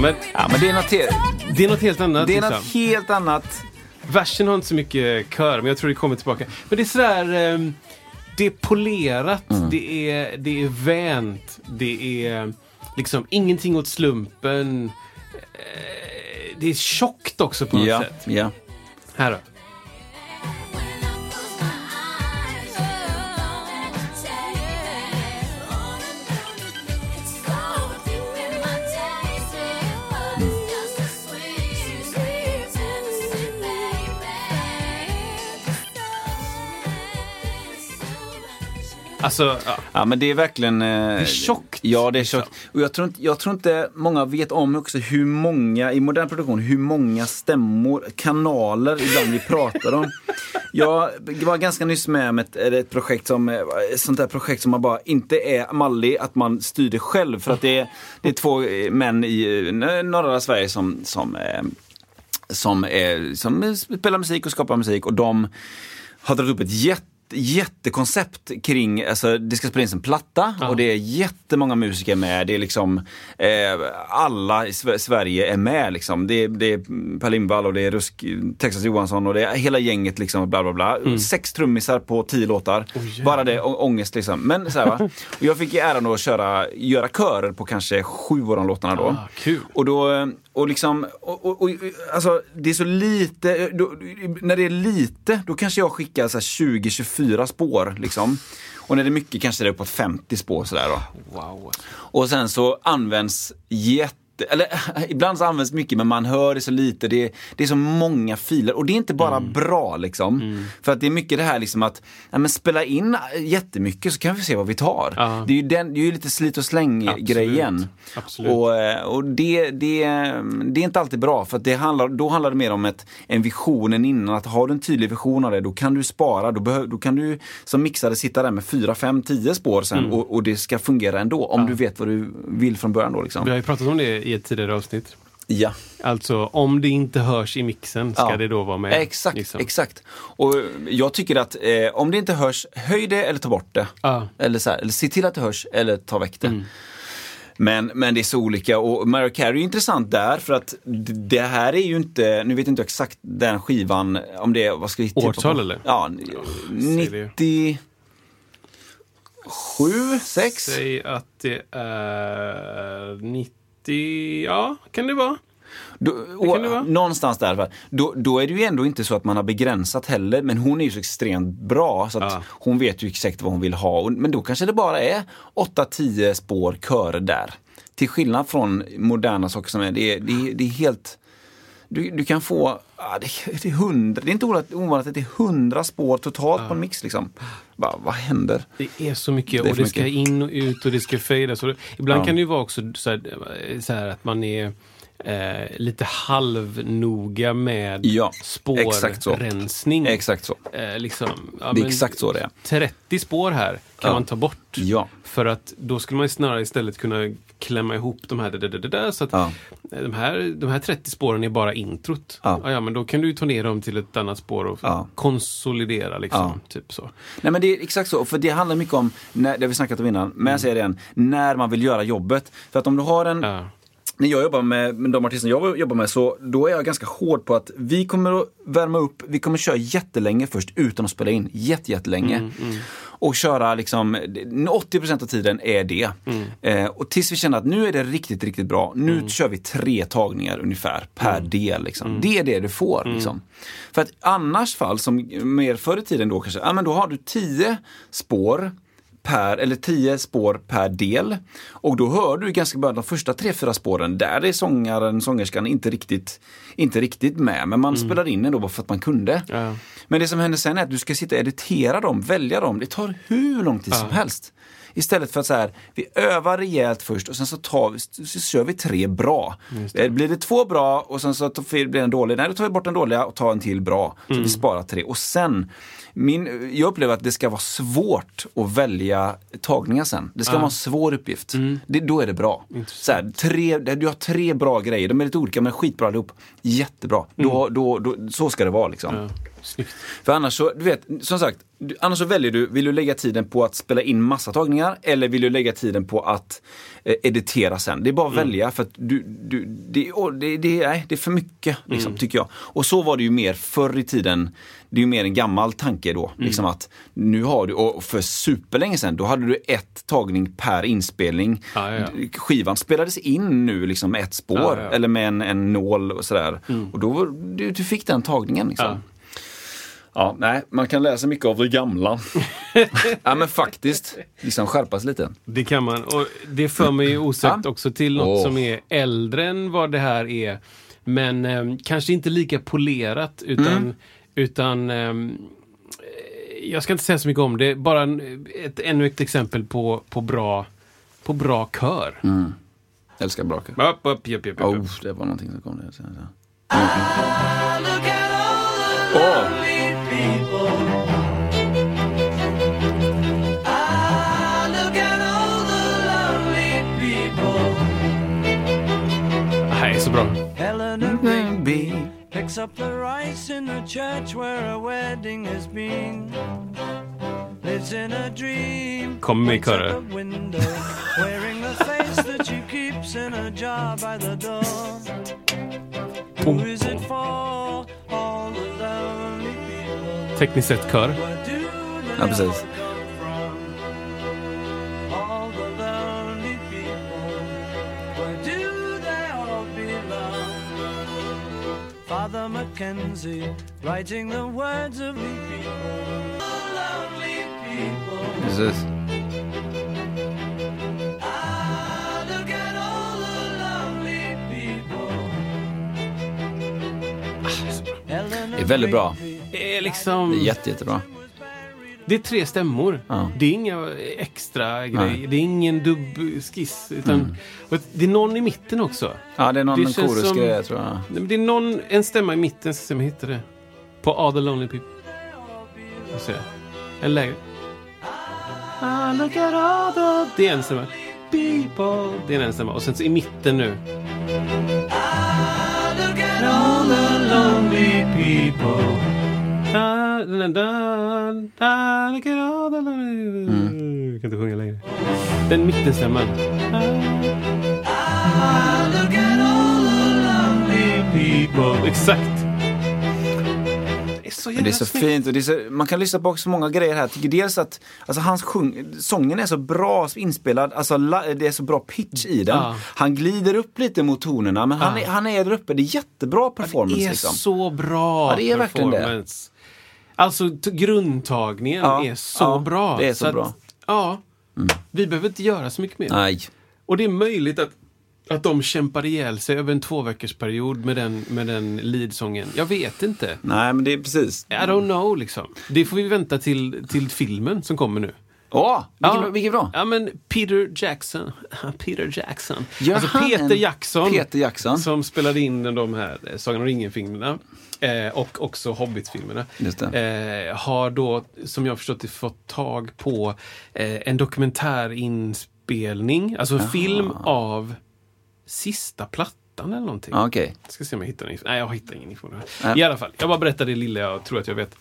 Men Ja, men det är något, he- det är något helt annat. det är liksom. något helt annat. Versen har inte så mycket kör, men jag tror det kommer tillbaka. Men det är sådär... ehm, det är polerat, Mm. det, är, det är vänt, det är liksom ingenting åt slumpen. Det är tjockt också på något Ja, sätt. ja. Här då. Alltså, ja. Ja, men det är verkligen... Eh, det är tjockt, Ja, det är tjockt. Och jag tror, inte, jag tror inte många vet om också hur många, i modern produktion, hur många stämmor, kanaler ibland vi pratar om. *laughs* Jag var ganska nyss med om ett, ett projekt som, eh, ett sånt där projekt som man bara inte är mallig, att man styr det själv. För att det är, det är två eh, män i eh, norra Sverige som, som eh, som, är, som spelar musik och skapar musik och de har dragit upp ett jätte jättekoncept kring, alltså det ska spelas in en platta och det är jättemånga musiker med. Det är liksom, eh, alla i Sve- Sverige är med liksom. Det är, det är Per Lindvall och det är Rusk, Texas Johansson och det är hela gänget liksom, bla bla bla. Sex trummisar på tio låtar. Bara det, å- ångest liksom. Men så här, va? *laughs* Och jag fick äran då att köra, göra körer på kanske sju av de låtarna då. Ah, kul. Och då, och liksom, och, och, och, alltså det är så lite, då, när det är lite, då kanske jag skickar så här 20-24 spår liksom. Och när det är mycket kanske det är uppåt 50 spår sådär då. Wow. Och sen så används eller *laughs* ibland så används mycket men man hör det så lite. Det är, det är så många filer och det är inte bara Mm. bra liksom. För att det är mycket det här liksom att, ja, men spela in jättemycket så kan vi se vad vi tar. Ja. Det är ju den, det är ju lite slit och släng grejen. Absolut. Och, eh, och det, det, det är inte alltid bra för att det handlar, då handlar det mer om ett, en visionen innan. Att har du en tydlig vision av det, då kan du spara. Då, behöv, då kan du som mixare sitta där med fyra, fem, tio spår sen Mm. och, och det ska fungera ändå. Om du vet vad du vill från början då liksom. Vi har ju pratat om det i ett tidigare avsnitt. Ja. Alltså, om det inte hörs i mixen ska Ja. det då vara med. Exakt, liksom. exakt. Och jag tycker att eh, om det inte hörs, höj det eller ta bort det. Ja. Eller, så här, eller se till att det hörs eller ta väck det. Mm. Men, men det är så olika och Mariah Carey är intressant där för att det här är ju inte, nu vet jag inte exakt den skivan, om det är, vad ska vi tippa Årtal, på? eller? Ja, det. 97, 6? Säg att det är 90, ja, kan det vara? Då, och, det vara. någonstans där. Då, då är det ju ändå inte så att man har begränsat heller, men hon är ju så extremt bra så att Ja. hon vet ju exakt vad hon vill ha. Men då kanske det bara är 8-10 spår körer där. Till skillnad från moderna saker som är, det är, det är, det är helt du, du kan få, ja, det, det är hundra, det är inte ovanligt att det är hundra spår totalt på en mix liksom. Va, vad händer? Det är så mycket Det och det ska mycket. in och ut och det ska fejdas. Ibland Ja. kan det ju vara också så här, så här att man är eh, lite halvnoga med Ja, spårrensning. Exakt så. Eh, liksom, ja, Det är exakt så det är. 30 spår här kan Ja. man ta bort. Ja. För att då skulle man snarare istället kunna klämma ihop de här, där, där, där, så att Ja. de, här, de här 30 spåren är bara introt. Ja. Ja. Ja, men då kan du ju ta ner dem till ett annat spår och Ja. konsolidera liksom. Typ så. Nej men det är exakt så, för det handlar mycket om, när, det har vi snackat om innan, men jag säger det igen, när man vill göra jobbet. För att om du har en. När jag jobbar med, med de artisterna jag jobbar med så då är jag ganska hård på att vi kommer att värma upp, vi kommer köra jättelänge först utan att spela in. Jätte, jättelänge. Och köra liksom, 80% av tiden är det. Eh, och tills vi känner att nu är det riktigt, riktigt bra. Nu kör vi tre tagningar ungefär per del. Liksom. Det är det du får. Liksom. För att annars fall, som mer förr i tiden då kanske, ja men då har du 10 spår per, eller 10 spår per del. Och då hör du ganska bra de första tre, fyra spåren, där är sångaren, sångerskan inte riktigt, inte riktigt med. Men man spelar in den då bara för att man kunde. Ja. Men det som händer sen är att du ska sitta och editera dem, välja dem. Det tar hur lång tid som helst. Istället för att så här, vi övar rejält först och sen så, tar vi, så kör vi tre bra. Eh, Blir det två bra och sen så tar- blir det en dålig, nej då tar vi bort den dåliga och tar en till bra. Så vi sparar tre. Och sen, min, jag upplever att det ska vara svårt att välja tagningar sen. Det ska vara en svår uppgift. Det, då är det bra. Så här, tre, du har tre bra grejer, de är lite olika men skitbra allihop. Jättebra. Då, då, då, så ska det vara liksom. Ja. Snyggt. För annars så, du vet, som sagt, annars så väljer du, vill du lägga tiden på att spela in massa tagningar eller vill du lägga tiden på att eh, editera sen? Det är bara att välja för att du, du, det, åh, det, det, nej, det är för mycket, liksom, tycker jag. Och så var det ju mer förr i tiden. Det är ju mer en gammal tanke då. Liksom att nu har du, och för superlänge sedan, då hade du ett tagning per inspelning. Ja, ja, ja. Skivan spelades in nu liksom med ett spår Ja, ja. eller med en, en nål och sådär. Och då, du, du fick den tagningen liksom. Ja. Nej, man kan läsa mycket av det gamla. *laughs* ja, men faktiskt. Liksom skärpas lite. Det kan man. Och det för mig ju osökt också till något Åh. som är äldre än vad det här är. Men eh, kanske inte lika polerat utan, Mm. utan eh, jag ska inte säga så mycket om det. Bara en, ett, ännu ett exempel på, på, bra, på bra kör. Älskar braka. Upp, upp, upp, upp, upp. Oh, det var någonting som kom där. Så- så. Look at all the Åh. lonely people. Ah, look at all the lonely people. Det här är så bra. Eleanor Rigby picks up the rice in the church where a wedding has been. Lives in a dream. Kom med waits at körer. the window, wearing the face that she keeps in a jar by the door. Who is it for? tekniskt sett kör. Ja, precis. Father Mackenzie writing the words of the people. Precis. Det är väldigt bra. Det är liksom... Jätte, jättebra. Det är tre stämmor. Ja. Det är inga extra grejer. Nej. Det är ingen dubbskiss. Utan, och det är någon i mitten också. Ja, det är någon Det korusgrej som- tror jag. Det är någon, en stämma i mitten, ska se om jag hittar det. På All the Lonely People. Jag ser. En lägre. Look at all the... Det är en stämma. People. Det är en stämma. Och sen så i mitten nu. Ah, look at all the lonely people. Lonely... Jag kan inte sjunga längre. Den mittenstämman. Exakt. Det är det är så snyggt. fint och det är så, man kan lyssna på så många grejer här. Jag tycker dels att alltså, hans sjung, sången är så bra inspelad, alltså, la, det är så bra pitch i den. Ja. Han glider upp lite mot tonerna men han, Ja. är, han är där uppe. Det är jättebra performance. Det är liksom. så bra Ja, det är verkligen det. Alltså grundtagningen Ja, är så ja, bra. det är så att, bra. Mm. Ja, vi behöver inte göra så mycket mer. Nej. Och det är möjligt att, att de kämpar ihjäl sig över en två veckors period med den, med den leadsången. Jag vet inte. Nej, men det är precis. I don't know liksom. Det får vi vänta till, till filmen som kommer nu. Åh, vilken, Ja. vilken bra. Ja men Peter Jackson. *laughs* Peter Jackson. Gör alltså Peter Jackson. Peter Jackson. Som spelade in de här Sagan om ringen-filmerna. Eh, och också Hobbit-filmerna. Eh, har då, som jag förstått det, fått tag på eh, en dokumentärinspelning. Alltså en film av sista plattan eller någonting. Okej. Jag ska se om jag hittar den. Nej, jag hittar ingen information. Nej. I alla fall, jag bara berättar det lilla jag tror att jag vet.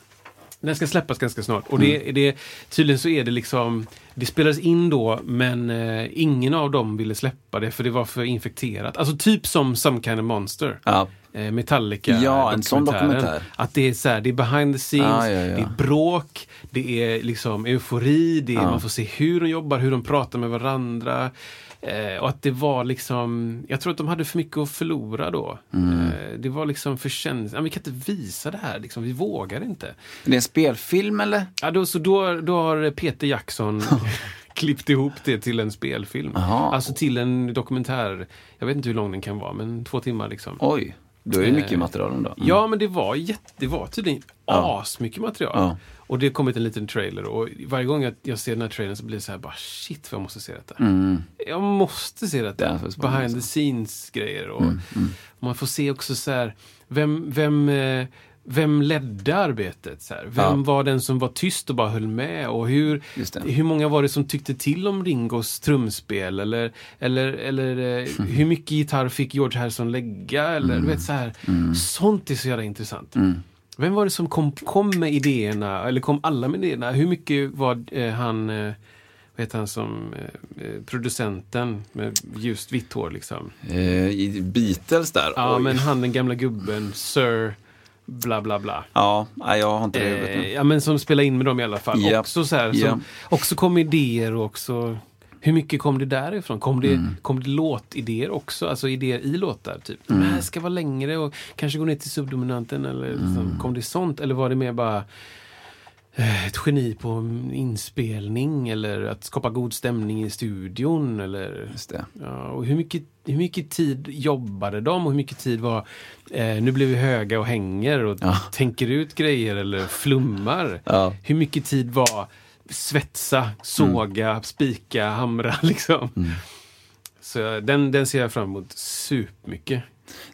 Den ska släppas ganska snart. Och Mm. det, det, tydligen så är det liksom, det spelades in då men eh, ingen av dem ville släppa det för det var för infekterat. Alltså typ som Some kind of monster. Ja. Eh, Metallica Ja, en sån dokumentär. Att det är så här, det är behind the scenes, Ja, ja, ja. det är bråk, det är liksom eufori, det är, man får se hur de jobbar, hur de pratar med varandra. Eh, och att det var liksom, jag tror att de hade för mycket att förlora då. Mm. Eh, det var liksom för känsligt, ja, vi kan inte visa det här, liksom, vi vågar inte. Det är en spelfilm eller? Ja, då, så då, då har Peter Jackson *laughs* *laughs* klippt ihop det till en spelfilm. Jaha. Alltså till en dokumentär, jag vet inte hur lång den kan vara, men två timmar liksom. Oj, då är det mycket Eh, material ändå. Mm. Ja, men det var, jätte, det var tydligen Ja. asmycket material. Ja. Och det har kommit en liten trailer och varje gång jag, jag ser den här trailern så blir det så här bara shit vad jag måste se detta. Mm. Jag måste se Det detta. är så spännande, Behind the scenes grejer. Och Mm, Man får se också så här, vem, vem, eh, vem ledde arbetet? Så här? Vem Ja. var den som var tyst och bara höll med? Och hur, hur många var det som tyckte till om Ringos trumspel? Eller, eller, eller eh, Mm. hur mycket gitarr fick George Harrison lägga? Eller, du vet, så här. Mm. Sånt är så jävla intressant. Vem var det som kom, kom med idéerna? Eller kom alla med idéerna? Hur mycket var eh, han, eh, vad heter han som eh, eh, producenten med ljust vitt hår liksom? Eh, I Beatles där. Ja, Oj. men han den gamla gubben, Sir bla bla bla. Ja, jag har inte det Eh, nu. ja, men som spelar in med dem i alla fall. Japp. Också, så här, som, Japp. också kom idéer och också hur mycket kom det därifrån? Kom det, Mm. kom det låtidéer också? Alltså idéer i låtar? Typ. Mm. här ska vara längre och kanske gå ner till subdominanten. Eller liksom, Kom det sånt? Eller var det mer bara ett geni på inspelning? Eller att skapa god stämning i studion? Eller. Ja, och hur mycket, hur mycket tid jobbade de och hur mycket tid var eh, nu blir vi höga och hänger och Ja. tänker ut grejer eller flummar. Ja. Hur mycket tid var svetsa, såga, spika, hamra *laughs* liksom. Så den, den ser jag fram emot supermycket.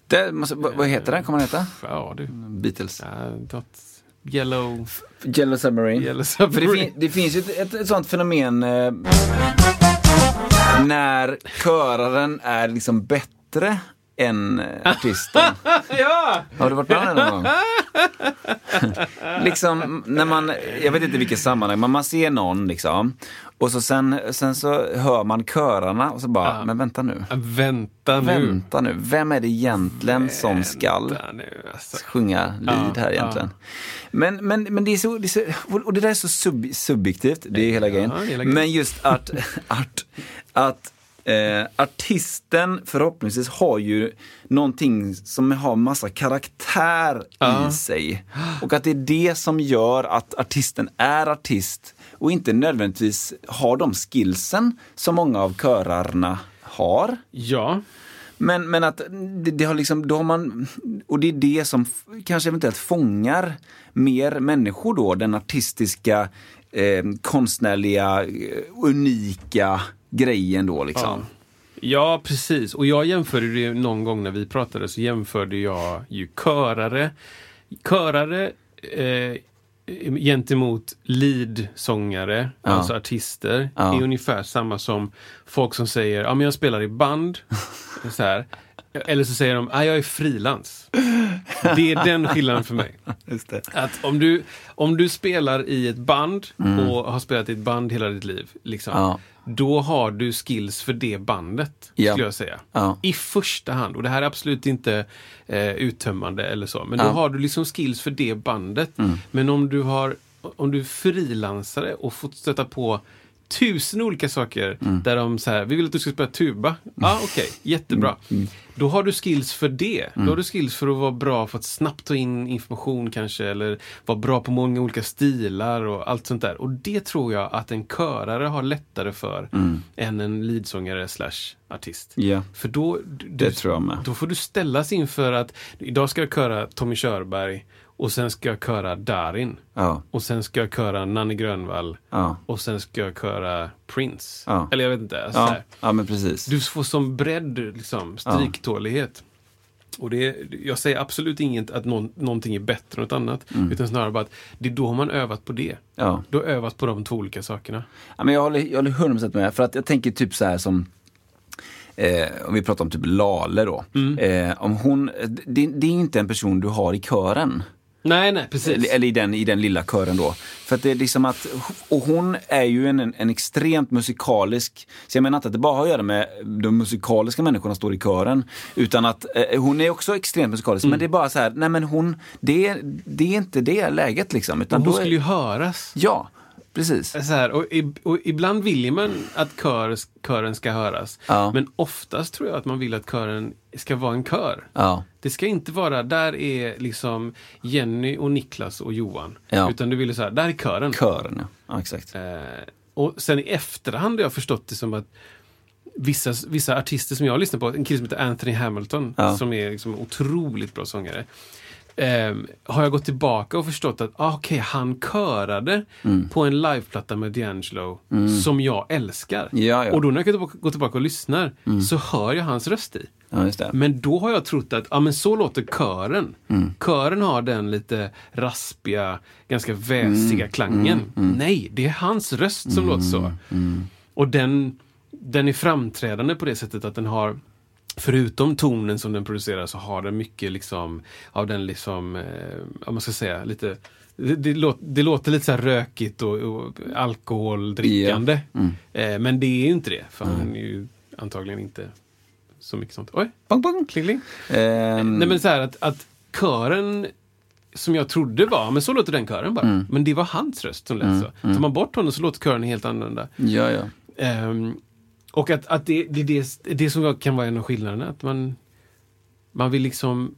Det måste, vad, heter den? Kommer den heta? Ja du. Beatles. Ja, yellow, Yellow Submarine. yellow För det, submarine. fin, det finns ju ett, ett, ett sånt fenomen eh, när köraren är liksom bättre än eh, artisten. *laughs* ja! Har du varit med om det någon gång? *laughs* liksom när man, jag vet inte vilket sammanhang, men man ser någon liksom. Och så sen, sen så hör man körarna och så bara, Ja. men vänta nu. Vänta nu. Vänta nu, vem är det egentligen som skall Vänta nu, alltså. sjunga lead Ja, här egentligen? Men, men, men det är så, det är så, och det där är så sub, subjektivt, det är hela grejen. hela grejen. Men just att, *laughs* att, att eh, artisten förhoppningsvis har ju någonting som har massa karaktär Ja. i sig. Och att det är det som gör att artisten är artist och inte nödvändigtvis har de skillsen som många av körarna har. Ja. Men, men att det, det har liksom, då har man, och det är det som kanske eventuellt fångar mer människor då, den artistiska, eh, konstnärliga, eh, unika grejen då liksom. Ja, precis. Och jag jämförde det någon gång när vi pratade så jämförde jag ju körare, körare eh, gentemot leadsångare, Ja. alltså artister, Ja. är ungefär samma som folk som säger ja men jag spelar i band. *laughs* så här. Eller så säger de, ah, jag är frilans. Det är den skillnaden för mig. Att om du, om du spelar i ett band och har spelat i ett band hela ditt liv, liksom, Mm. Ja. Då har du skills för det bandet, Ja. skulle jag säga. Ja. I första hand, och det här är absolut inte eh, uttömmande eller så, men då Ja. Mm. har du liksom skills för det bandet. Men om du har om du är frilansare och fått stöta på tusen olika saker Mm. där de så här, vi vill att du ska spela tuba. Ja, ah, okej, jättebra. Mm. Då har du skills för det. Då har du skills för att vara bra för att snabbt ta in information kanske, eller vara bra på många olika stilar och allt sånt där. Och det tror jag att en körare har lättare för än en leadsångare slash artist. Ja. För då, du, Det tror jag med. då får du ställas inför att idag ska jag köra Tommy Körberg och sen ska jag köra Darin. Ja. Och sen ska jag köra Nanne Grönvall. Ja. Och sen ska jag köra Prince. Ja. Eller jag vet inte. Så Ja. men precis. Du får som bredd, liksom, striktålighet. Och det, jag säger absolut inget att någon, någonting är bättre än något annat. Mm. Utan snarare bara att det är då man övat på det. Ja. Du har övat på de två olika sakerna. Ja, men jag håller, jag håller 100% med. För att jag tänker typ så här som Eh, om vi pratar om typ Lale då. Mm. Eh, om hon, det, det är inte en person du har i kören. Nej, nej, precis. Eller, i, den, i den lilla kören då. För att det är liksom att, och hon är ju en, en extremt musikalisk, så jag menar inte att det bara har att göra med de musikaliska människorna som står i kören. Utan att eh, hon är också extremt musikalisk, Mm. men det är bara så här, nej men hon, det, är- det är inte det läget liksom. Utan Och hon då är- skulle ju höras. Ja, precis. Så här, och, och ibland vill man att kör, kören ska höras. Ja. Men oftast tror jag att man vill att kören ska vara en kör. Ja. Det ska inte vara, där är liksom Jenny och Niklas och Johan. Ja. Utan du vill så här, där är kören. Kören, ja. exakt. Eh, och sen i efterhand har jag förstått det som att vissa, vissa artister som jag har lyssnat på, en kille som heter Anthony Hamilton, som är liksom otroligt bra sångare. Eh, har jag gått tillbaka och förstått att ah, okej, han körade Mm. på en liveplatta med D'Angelo som jag älskar. Ja, ja. Och då när jag går tillbaka, och lyssnar så hör jag hans röst i. Ja. Men då har jag trott att ja, men så låter kören. Mm. Kören har den lite raspiga, ganska väsiga Mm. klangen. Nej, det är hans röst som låter så. Och den, den är framträdande på det sättet att den har Förutom tonen som den producerar så har den mycket liksom av den liksom, eh, vad man ska säga, lite det, det, låter, det låter lite så rökigt och, och alkoholdrickande. Eh, men det är ju inte det, för han är ju antagligen inte så mycket sånt. Oj, Bang, bang. kling, kling. Ehm, Nej men så här att, att kören som jag trodde var, men så låter den kören bara. Mm. Men det var hans röst som lät så. Tar man bort honom så låter kören helt annorlunda. Ja, ja. Ehm, och att, att det, det, det, det som kan vara en av skillnaderna, att man, man vill liksom,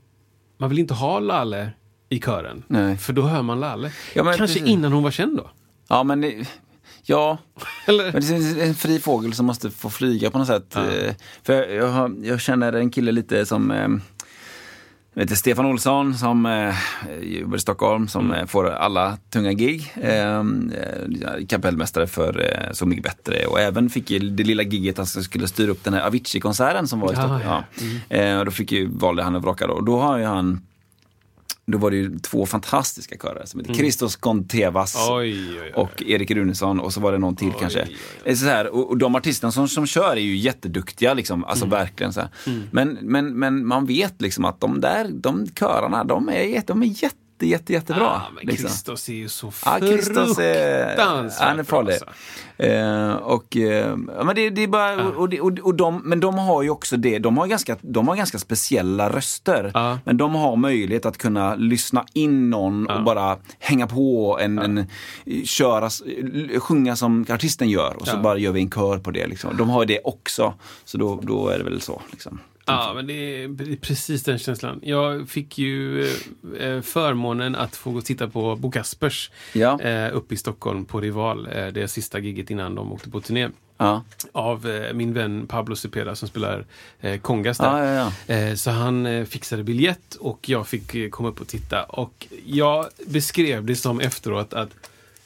man vill inte ha Lalle i kören. Nej. För då hör man Lalle. Ja, men Kanske precis. innan hon var känd då? Ja, men det- ja. *laughs* Eller? Men det är en fri fågel som måste få flyga på något sätt. Ja. Eh, För jag, jag, jag känner en kille lite som heter Stefan Olsson som eh, jobbar i Stockholm som eh, får alla tunga gig. Eh, eh, kapellmästare för eh, Så mycket bättre och även fick ju det lilla giget att jag skulle styra upp den här Avicii-konserten som var i Stockholm. ja. Ja. Eh, och då fick ju, valde han att vraka då. Och då har ju han då var det ju två fantastiska körer som heter Christos Contevas Oj, oj, oj. och Erik Runesson och så var det någon till kanske. oj, Eh, Så här, och, och de artisterna som, som kör är ju jätteduktiga, liksom, alltså Mm. verkligen. Så här. Men, men, men man vet liksom att de där, de körarna, de är, de är jätte, jätte, jättebra. Ah, men liksom. Christos är ju så Ja, Christos är, fruktansvärt han är farlig. alltså. Eh, och, eh, men det, det är bara, och, det, och, och de, men de har ju också det, de har ganska, de har ganska speciella röster. Ja. Men de har möjlighet att kunna lyssna in någon och bara hänga på en, en köra, sjunga som artisten gör och så bara gör vi en kör på det. Liksom. De har det också, så då, då är det väl så. Liksom. Ja, men det är precis den känslan. Jag fick ju eh, förmånen att få gå och titta på Bo Kaspers Ja. eh, uppe i Stockholm på Rival. Eh, det sista giget innan de åkte på turné. Ja. av eh, min vän Pablo Cepeda som spelar eh, kongas där. ja. Eh, så han eh, fixade biljett och jag fick eh, komma upp och titta. Och jag beskrev det som efteråt att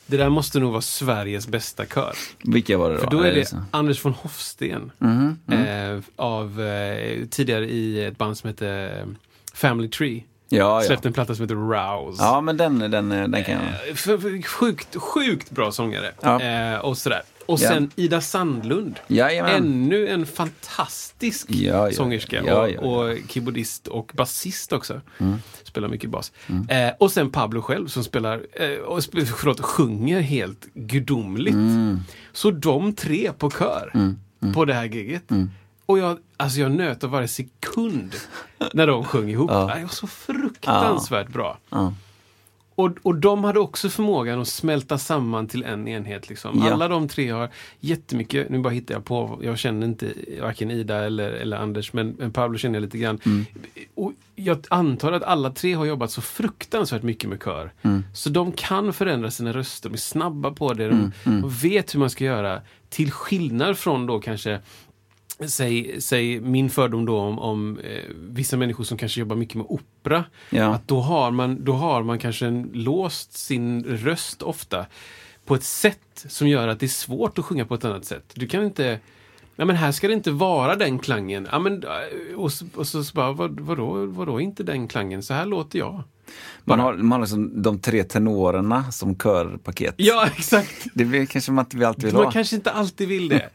det där måste nog vara Sveriges bästa kör. Vilka var det då? För då är det? Anders von Hofsten. Mhm, Eh, av eh, tidigare i ett band som heter eh, Family Tree. Ja, ja. Släppte en platta som heter Rouse. ja, men den, den, den kan jag... Eh, sjukt, sjukt bra sångare. Ja. Eh, och sådär. Och Ja. sen Ida Sandlund. Jajamän. Ännu en fantastisk Ja, ja, sångerska. ja, och, ja, ja. och keyboardist och basist också. Mm. Spelar mycket bas. Eh, och sen Pablo själv som spelar, eh, och förlåt, sjunger helt gudomligt. Mm. Så de tre på kör på det här giget. Mm. Och jag, alltså jag nöt av varje sekund när de sjöng ihop. Det var så fruktansvärt bra. Och, och de hade också förmågan att smälta samman till en enhet. Liksom. Ja. Alla de tre har jättemycket, nu bara hittar jag på, jag känner inte varken Ida eller, eller Anders, men, men Pablo känner jag lite grann. Mm. Och jag antar att alla tre har jobbat så fruktansvärt mycket med kör. Mm. Så de kan förändra sina röster, de är snabba på det, Mm, de, de vet hur man ska göra. Till skillnad från då kanske Säg, säg min fördom då om, om eh, vissa människor som kanske jobbar mycket med opera. Ja. Att då har, man, då har man kanske en, låst sin röst ofta på ett sätt som gör att det är svårt att sjunga på ett annat sätt. Du kan inte Ja, men här ska det inte vara den klangen. Ja, men, eh, och, så- och så, så bara, vad, vadå, vadå inte den klangen? Så här låter jag. Man har, man har liksom de tre tenorerna som körpaket. Ja, *laughs* exakt. Det kanske man inte alltid vill Man ha. kanske inte alltid vill det.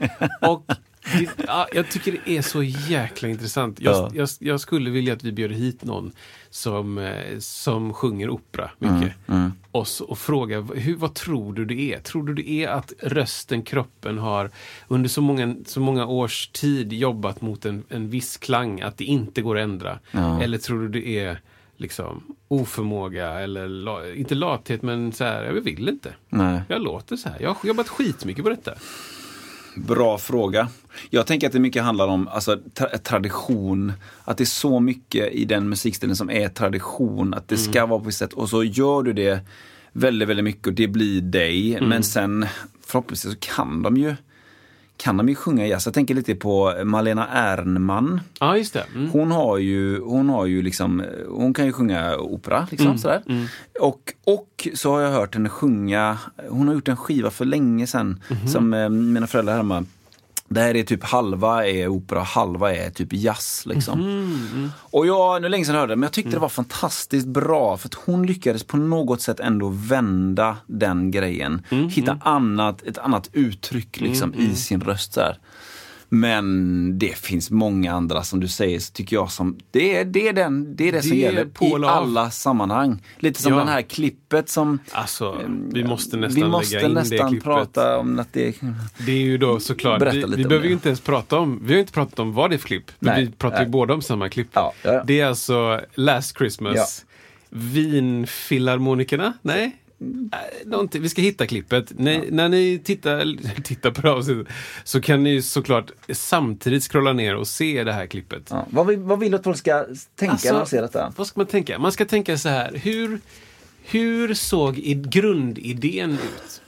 Och det, ja, jag tycker det är så jäkla intressant. Jag, Ja. jag, jag skulle vilja att vi bjöd hit någon som, eh, som sjunger opera mycket. Mm, Och, så, och fråga, hur, vad tror du det är? Tror du det är att rösten, kroppen har under så många, så många års tid jobbat mot en, en viss klang, att det inte går att ändra? Ja. Eller tror du det är liksom oförmåga eller, inte lathet, men så här, jag vill inte. Nej. Jag låter så här. Jag har jobbat skitmycket på detta. Bra fråga. Jag tänker att det mycket handlar om alltså, tra- tradition. Att det är så mycket i den musikstilen som är tradition. Att det ska vara på ett sätt. Och så gör du det väldigt, väldigt mycket och det blir dig. Men sen förhoppningsvis så kan de ju kan de ju sjunga jazz. Jag tänker lite på Malena Ernman. Ja, just det. Mm. Hon har ju, hon har ju liksom, hon kan ju sjunga opera liksom Mm, sådär. Och, och så har jag hört henne sjunga, hon har gjort en skiva för länge sedan Mhm. som eh, mina föräldrar hemma där är typ halva är opera, halva är typ jazz. Liksom. Mhm, Och jag, nu det länge sedan hörde det, men jag Mm. tyckte det var fantastiskt bra för att hon lyckades på något sätt ändå vända den grejen. Mm, Hitta annat, ett annat uttryck liksom, i sin röst. Så här. Men det finns många andra som du säger, så tycker jag som, det är det, är den, det, är det, som Det är gäller på i alla sammanhang. Lite som Ja. det här klippet som Alltså, vi måste nästan vi måste lägga in det nästan klippet. prata om att det Det är ju då såklart, vi, vi behöver det. ju inte ens prata om, vi har inte pratat om vad det är för klipp. Nej, vi pratar nej. ju båda om samma klipp. Ja, ja. Det är alltså Last Christmas, Vinfilharmonikerna? Nej? Någonting. Vi ska hitta klippet. När, när ni tittar, *laughs* tittar på det avsnittet så kan ni såklart samtidigt scrolla ner och se det här klippet. Ja. Vad, vill, vad vill du att folk ska tänka Alltså, när de ser detta? Vad ska man tänka? Man ska tänka så här. Hur, hur såg grundidén ut?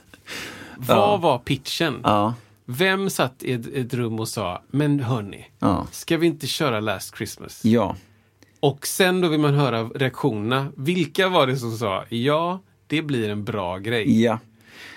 Vad Ja. var pitchen? Ja. Vem satt i ett, ett rum och sa, men hörni, Ja. ska vi inte köra Last Christmas? Ja. Och sen då vill man höra reaktionerna. Vilka var det som sa, ja, det blir en bra grej. Ja.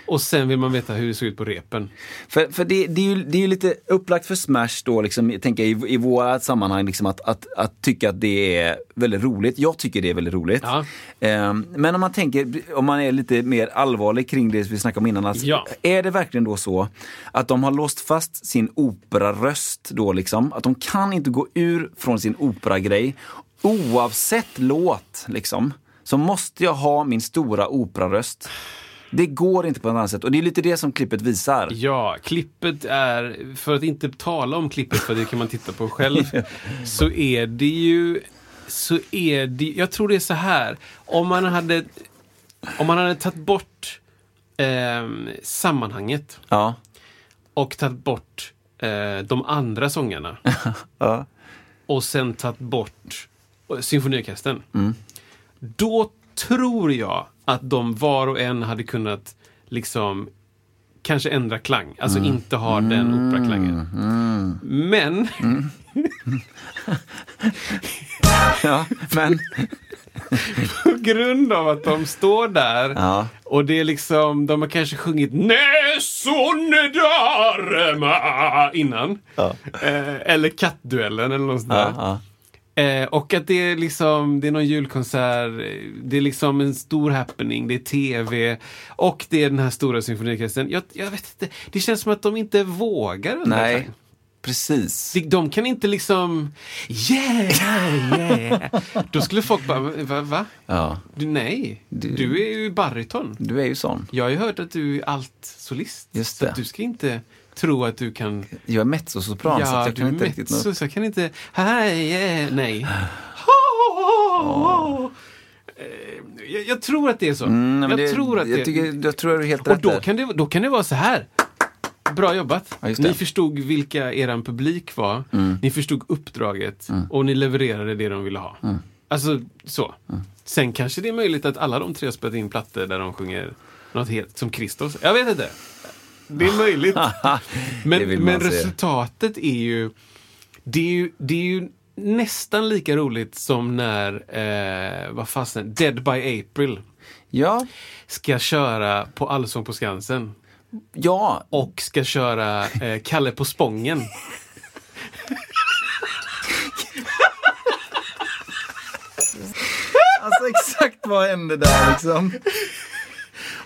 Och sen vill man veta hur det såg ut på repen. För, för det, det, är ju, det är ju lite upplagt för Smash då, liksom, jag tänker i, i våra sammanhang, liksom, att, att, att tycka att det är väldigt roligt. Jag tycker det är väldigt roligt. Ja. Ehm, men om man tänker, om man är lite mer allvarlig kring det vi snackade om innan. Alltså, Ja. Är det verkligen då så att de har låst fast sin operaröst då liksom? Att de kan inte gå ur från sin operagrej oavsett låt liksom. Så måste jag ha min stora operaröst. Det går inte på något annat sätt och det är lite det som klippet visar. Ja, klippet är, för att inte tala om klippet, för det kan man titta på själv, *laughs* så är det ju, så är det, jag tror det är så här, om man hade, om man hade tagit bort ehm, sammanhanget Ja. och tagit bort eh, de andra sångarna *laughs* Ja. och sen tagit bort eh, symfoniorkestern. Mm. Då tror jag att de var och en hade kunnat liksom kanske ändra klang. Alltså inte ha den operaklangen. Men *laughs* Ja, men... *laughs* på grund av att de står där Ja. och det är liksom, de har kanske sjungit Näsonnedarma innan. Eh, eller Kattduellen eller något sånt där. Ja, Eh, och att det är liksom, det är någon julkonsert, det är liksom en stor happening, det är tv och det är den här stora symfoniorkestern. Jag, jag vet inte, det känns som att de inte vågar Nej, precis. De, de kan inte liksom, yeah, yeah. Då skulle folk bara, va? va? Ja. Du, nej, du är ju bariton. Du är ju sån. Jag har ju hört att du är allt-solist. Just Så det. att du ska inte tro att du kan... Jag är mezzosopran så ja, jag du kan inte riktigt mezzo, så jag kan inte... Nej. Jag, jag tror att det är så. Mm, jag det, tror att jag, det tycker, jag tror att du är helt Och rätt då där. kan, det, då kan det vara så här. Bra jobbat. Ja, ni förstod vilka eran publik var. Mm. Ni förstod uppdraget och ni levererade det de ville ha. Mm. Alltså så. Sen kanske det är möjligt att alla de tre har spelat in plattor där de sjunger något helt som Kristus. Jag vet inte. Det är möjligt. *laughs* Men men resultatet är ju det, är ju... det är ju nästan lika roligt som när, eh, vad fasen, Dead by April Ja, ska köra på Allsång på Skansen ja, och ska köra eh, Kalle på Spången. alltså exakt vad hände där liksom?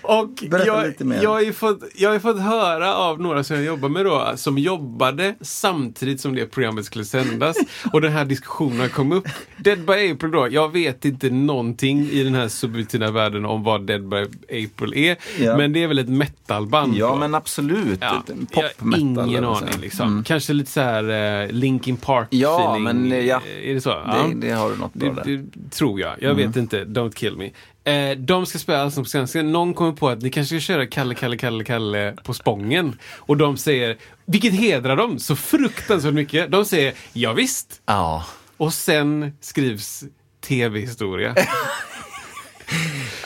Och Berätta jag, lite mer. Jag, har ju fått, jag har fått höra av några som jag jobbar med då, som jobbade samtidigt som det programmet skulle sändas. *laughs* och den här diskussionen kom upp. Dead by April då, jag vet inte någonting i den här subtilna världen om vad Dead by April är. Ja. Men det är väl ett metalband? Ja då. men absolut. Ja, har Pop-metal. ingen aning liksom. Mm. Kanske lite så här eh, Linkin Park Ja, feeling. men, ja. Är det så? Ja. Det, det har du något bra Det, där. det tror jag. Jag vet inte. Don't kill me. Eh, de ska spela Allsång på Skansen. Någon kommer på att ni kanske ska köra Kalle, Kalle, Kalle, Kalle på Spången. Och de säger, vilket hedrar dem så fruktansvärt mycket. De säger, ja, visst. Ja. Och sen skrivs tv-historia.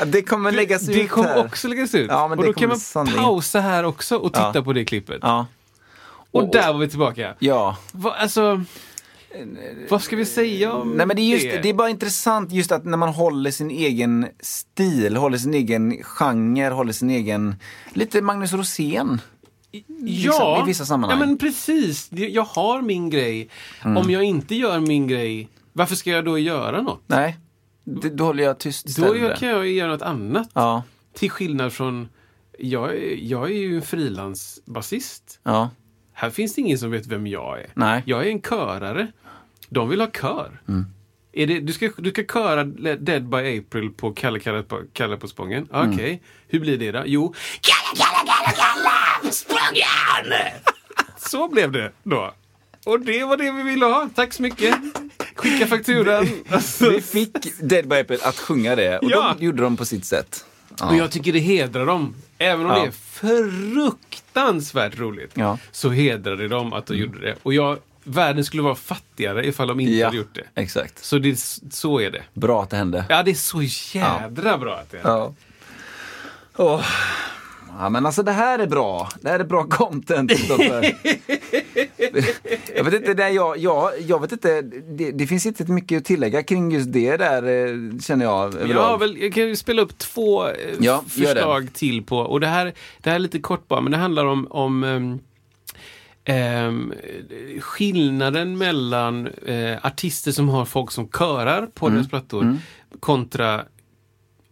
Det kommer läggas ut det kommer här. också läggas ut. Ja, men och det då kan man sanning- pausa här också och titta Ja. på det klippet. Ja. Och där var vi tillbaka. Ja. Va, alltså, vad ska vi säga om Nej men det är, just, det? det är bara intressant just att när man håller sin egen stil, håller sin egen genre, håller sin egen, lite Magnus Rosén. ja, i vissa sammanhang. Ja, men precis. Jag har min grej. Mm. Om jag inte gör min grej, varför ska jag då göra något? Nej, det, då håller jag tyst Då istället. gör- kan jag göra något annat. Ja, Till skillnad från, jag jag är ju en frilansbasist. ja, Här finns det ingen som vet vem jag är. Nej. Mm. Jag är en körare. De vill ha kör. Är det, du, ska, du ska köra Dead by April på Kalle Kalle på, Kalle på Spången. Mm. Okej, hur blir det då? Jo, Kalle Kalle Kalle Kalle på Spången! *laughs* Så blev det då. Och det var det vi ville ha. Tack så mycket. Skicka fakturan. *laughs* Alltså, vi fick Dead by April att sjunga det och Ja. de gjorde de på sitt sätt. Och jag tycker det hedrar dem. Även om Ja. det är fruktansvärt roligt. Ja. Så hedrar det dem att de gjorde det. Och jag, världen skulle vara fattigare ifall de inte Ja, hade gjort det. exakt. Så, det, så är det. Bra att det hände. Ja, det är så jädra bra att det är. Ja. Åh. Ja men alltså det här är bra. Det här är bra *laughs* content jag vet inte, det jag, jag, jag vet inte, det, det finns inte mycket att tillägga kring just det där eh, känner jag överlag. har väl, jag kan ju spela upp två eh, Ja, förslag till på, och det här, det här är lite kort bara, men det handlar om, om ehm, skillnaden mellan eh, artister som har folk som körar på Mm. deras plattor kontra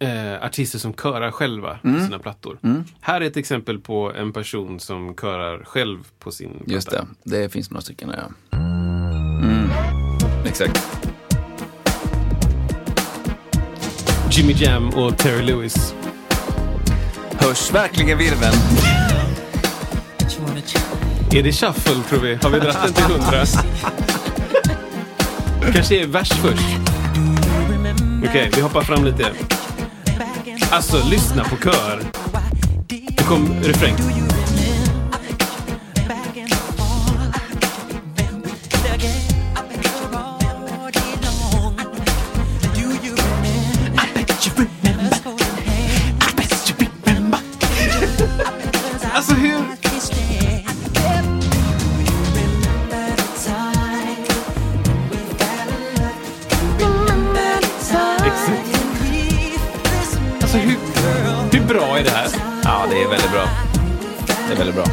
eh, artister som körar själva på Mm. sina plattor. Här är ett exempel på en person som körar själv på sin platta. Just det, det finns några stycken ja. Mm. Exakt. Jimmy Jam och Terry Lewis. Hörs verkligen virveln? Är det shuffle tror vi? Har vi dragit den till hundra? Kanske är vers först. Okej, vi hoppar fram lite. Alltså, lyssna på kör. Nu kom refräng. Alltså hur det är väldigt bra. Det är väldigt bra.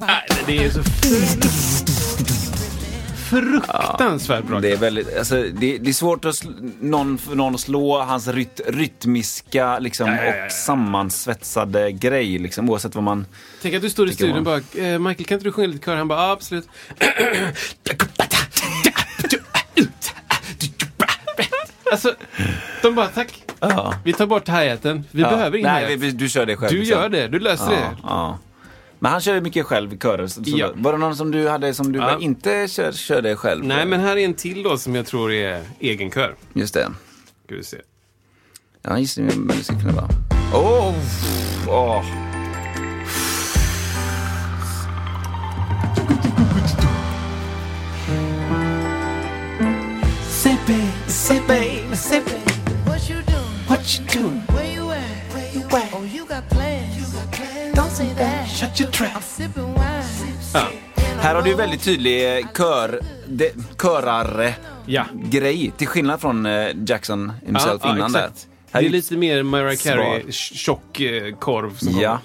Nej, det är så fruktansvärt bra. Det är, väldigt, alltså, det, det är svårt att sl- någon, någon slå hans ryt, rytmiska liksom, Ja, ja, ja, ja. och sammansvetsade grej, liksom, oavsett vad man... Tänk att du står i studion och bara, eh, Michael kan inte du sjunga lite kör? Han bara, ja absolut. *clears throat* Alltså, de bara, tack. Ja. Vi tar bort hi-haten. Vi behöver ingen Nej, vi- du kör det själv. Du liksom. gör det, du löser Ja, det. ja. Men han kör ju mycket själv i körer. Ja. Var det någon som du hade som du Ja. bara inte kör, körde själv? Nej, men här är en till då som jag tror är egen kör. Just det. Ska vi se. Ja, det. Men det skulle kunna vara... Åh! Åh! What you doing? What you doing? Where you at? Where you at? Oh, you got plans. You got plans. Don't say that. Shut your trap. I'm sipping wine. Här har du väldigt tydlig eh, kör, de, körare Ja. grej till skillnad från eh, Jackson himself Ja, ja, innan där. exakt. Här det är lite mer Mariah Carey, Svar. tjock eh, korv. Som Ja.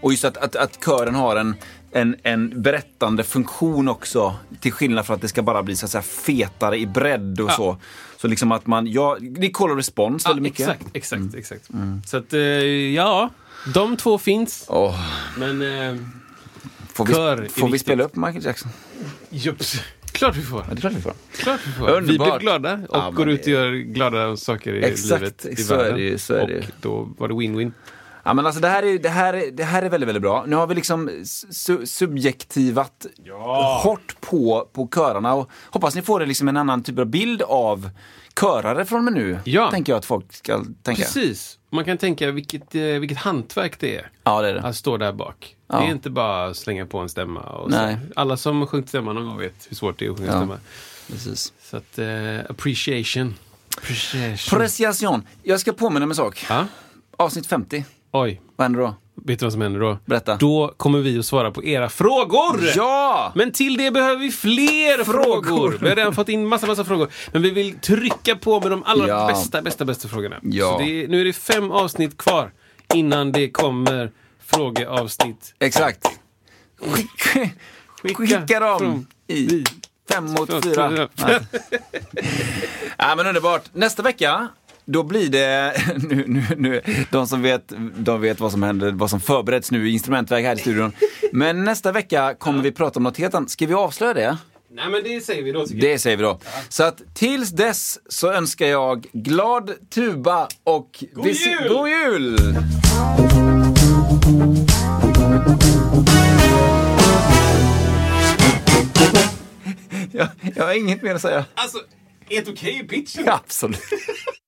Och just att, att, att kören har en, en, en berättande funktion också. Till skillnad från att det ska bara bli så att säga fetare i bredd och Ja. så. Så liksom att man, ja, det är call och response Ja, väldigt mycket. exakt, exakt, exakt. Så att, eh, ja, de två finns. Åh, Men, eh, får vi, Kör får vi spela upp Michael Jackson? jups. Klart vi får. Ja, det är klart vi får. Klart vi får. Vi blir glada och Ja, går ut och gör glada saker i Exakt, livet. I så är världen. det ju, så är det ju. och då var det win-win. Ja, men alltså det här, är, det, här, är- det här är väldigt, väldigt bra. Nu har vi liksom su subjektivat hårt på, på körarna och hoppas ni får liksom en annan typ av bild av körare från och med nu. Ja. Tänker jag att folk ska tänka. Precis. Man kan tänka vilket, eh, vilket hantverk det är Ja, det är det. att stå där bak. Ja. Det är inte bara att slänga på en stämma. Och. Alla som har sjungit stämma någon gång vet hur svårt det är att sjunga Ja. stämma. Precis. Så att, eh, appreciation. Appreciation. Preciation. Jag ska påminna om en sak. ja? Avsnitt 50. Oj, Vad händer då? vet du vad som händer då? Berätta. Då kommer vi att svara på era frågor! Ja! Men till det behöver vi fler Frågor. frågor. Vi har redan fått in massa, massa frågor. Men vi vill trycka på med de allra Ja. bästa, bästa, bästa frågorna. Ja. Så det är, nu är det fem avsnitt kvar innan det kommer frågeavsnitt. Exakt. Skicka, skicka dem från- i fem mot fyra. *laughs* Ja, men underbart. Nästa vecka, då blir det, *laughs* nu, nu, nu, de som vet, de vet vad som händer, vad som förbereds nu i instrumentväg här i studion. Men nästa vecka kommer vi prata om något helt annat. Ska vi avslöja det? Nej men det säger vi då tycker jag. Det säger vi då. Så att tills dess så önskar jag glad tuba och God jul! God jul! *laughs* jag, jag har inget mer att säga. Alltså, helt okej i pitchen. Ja, absolut. *laughs*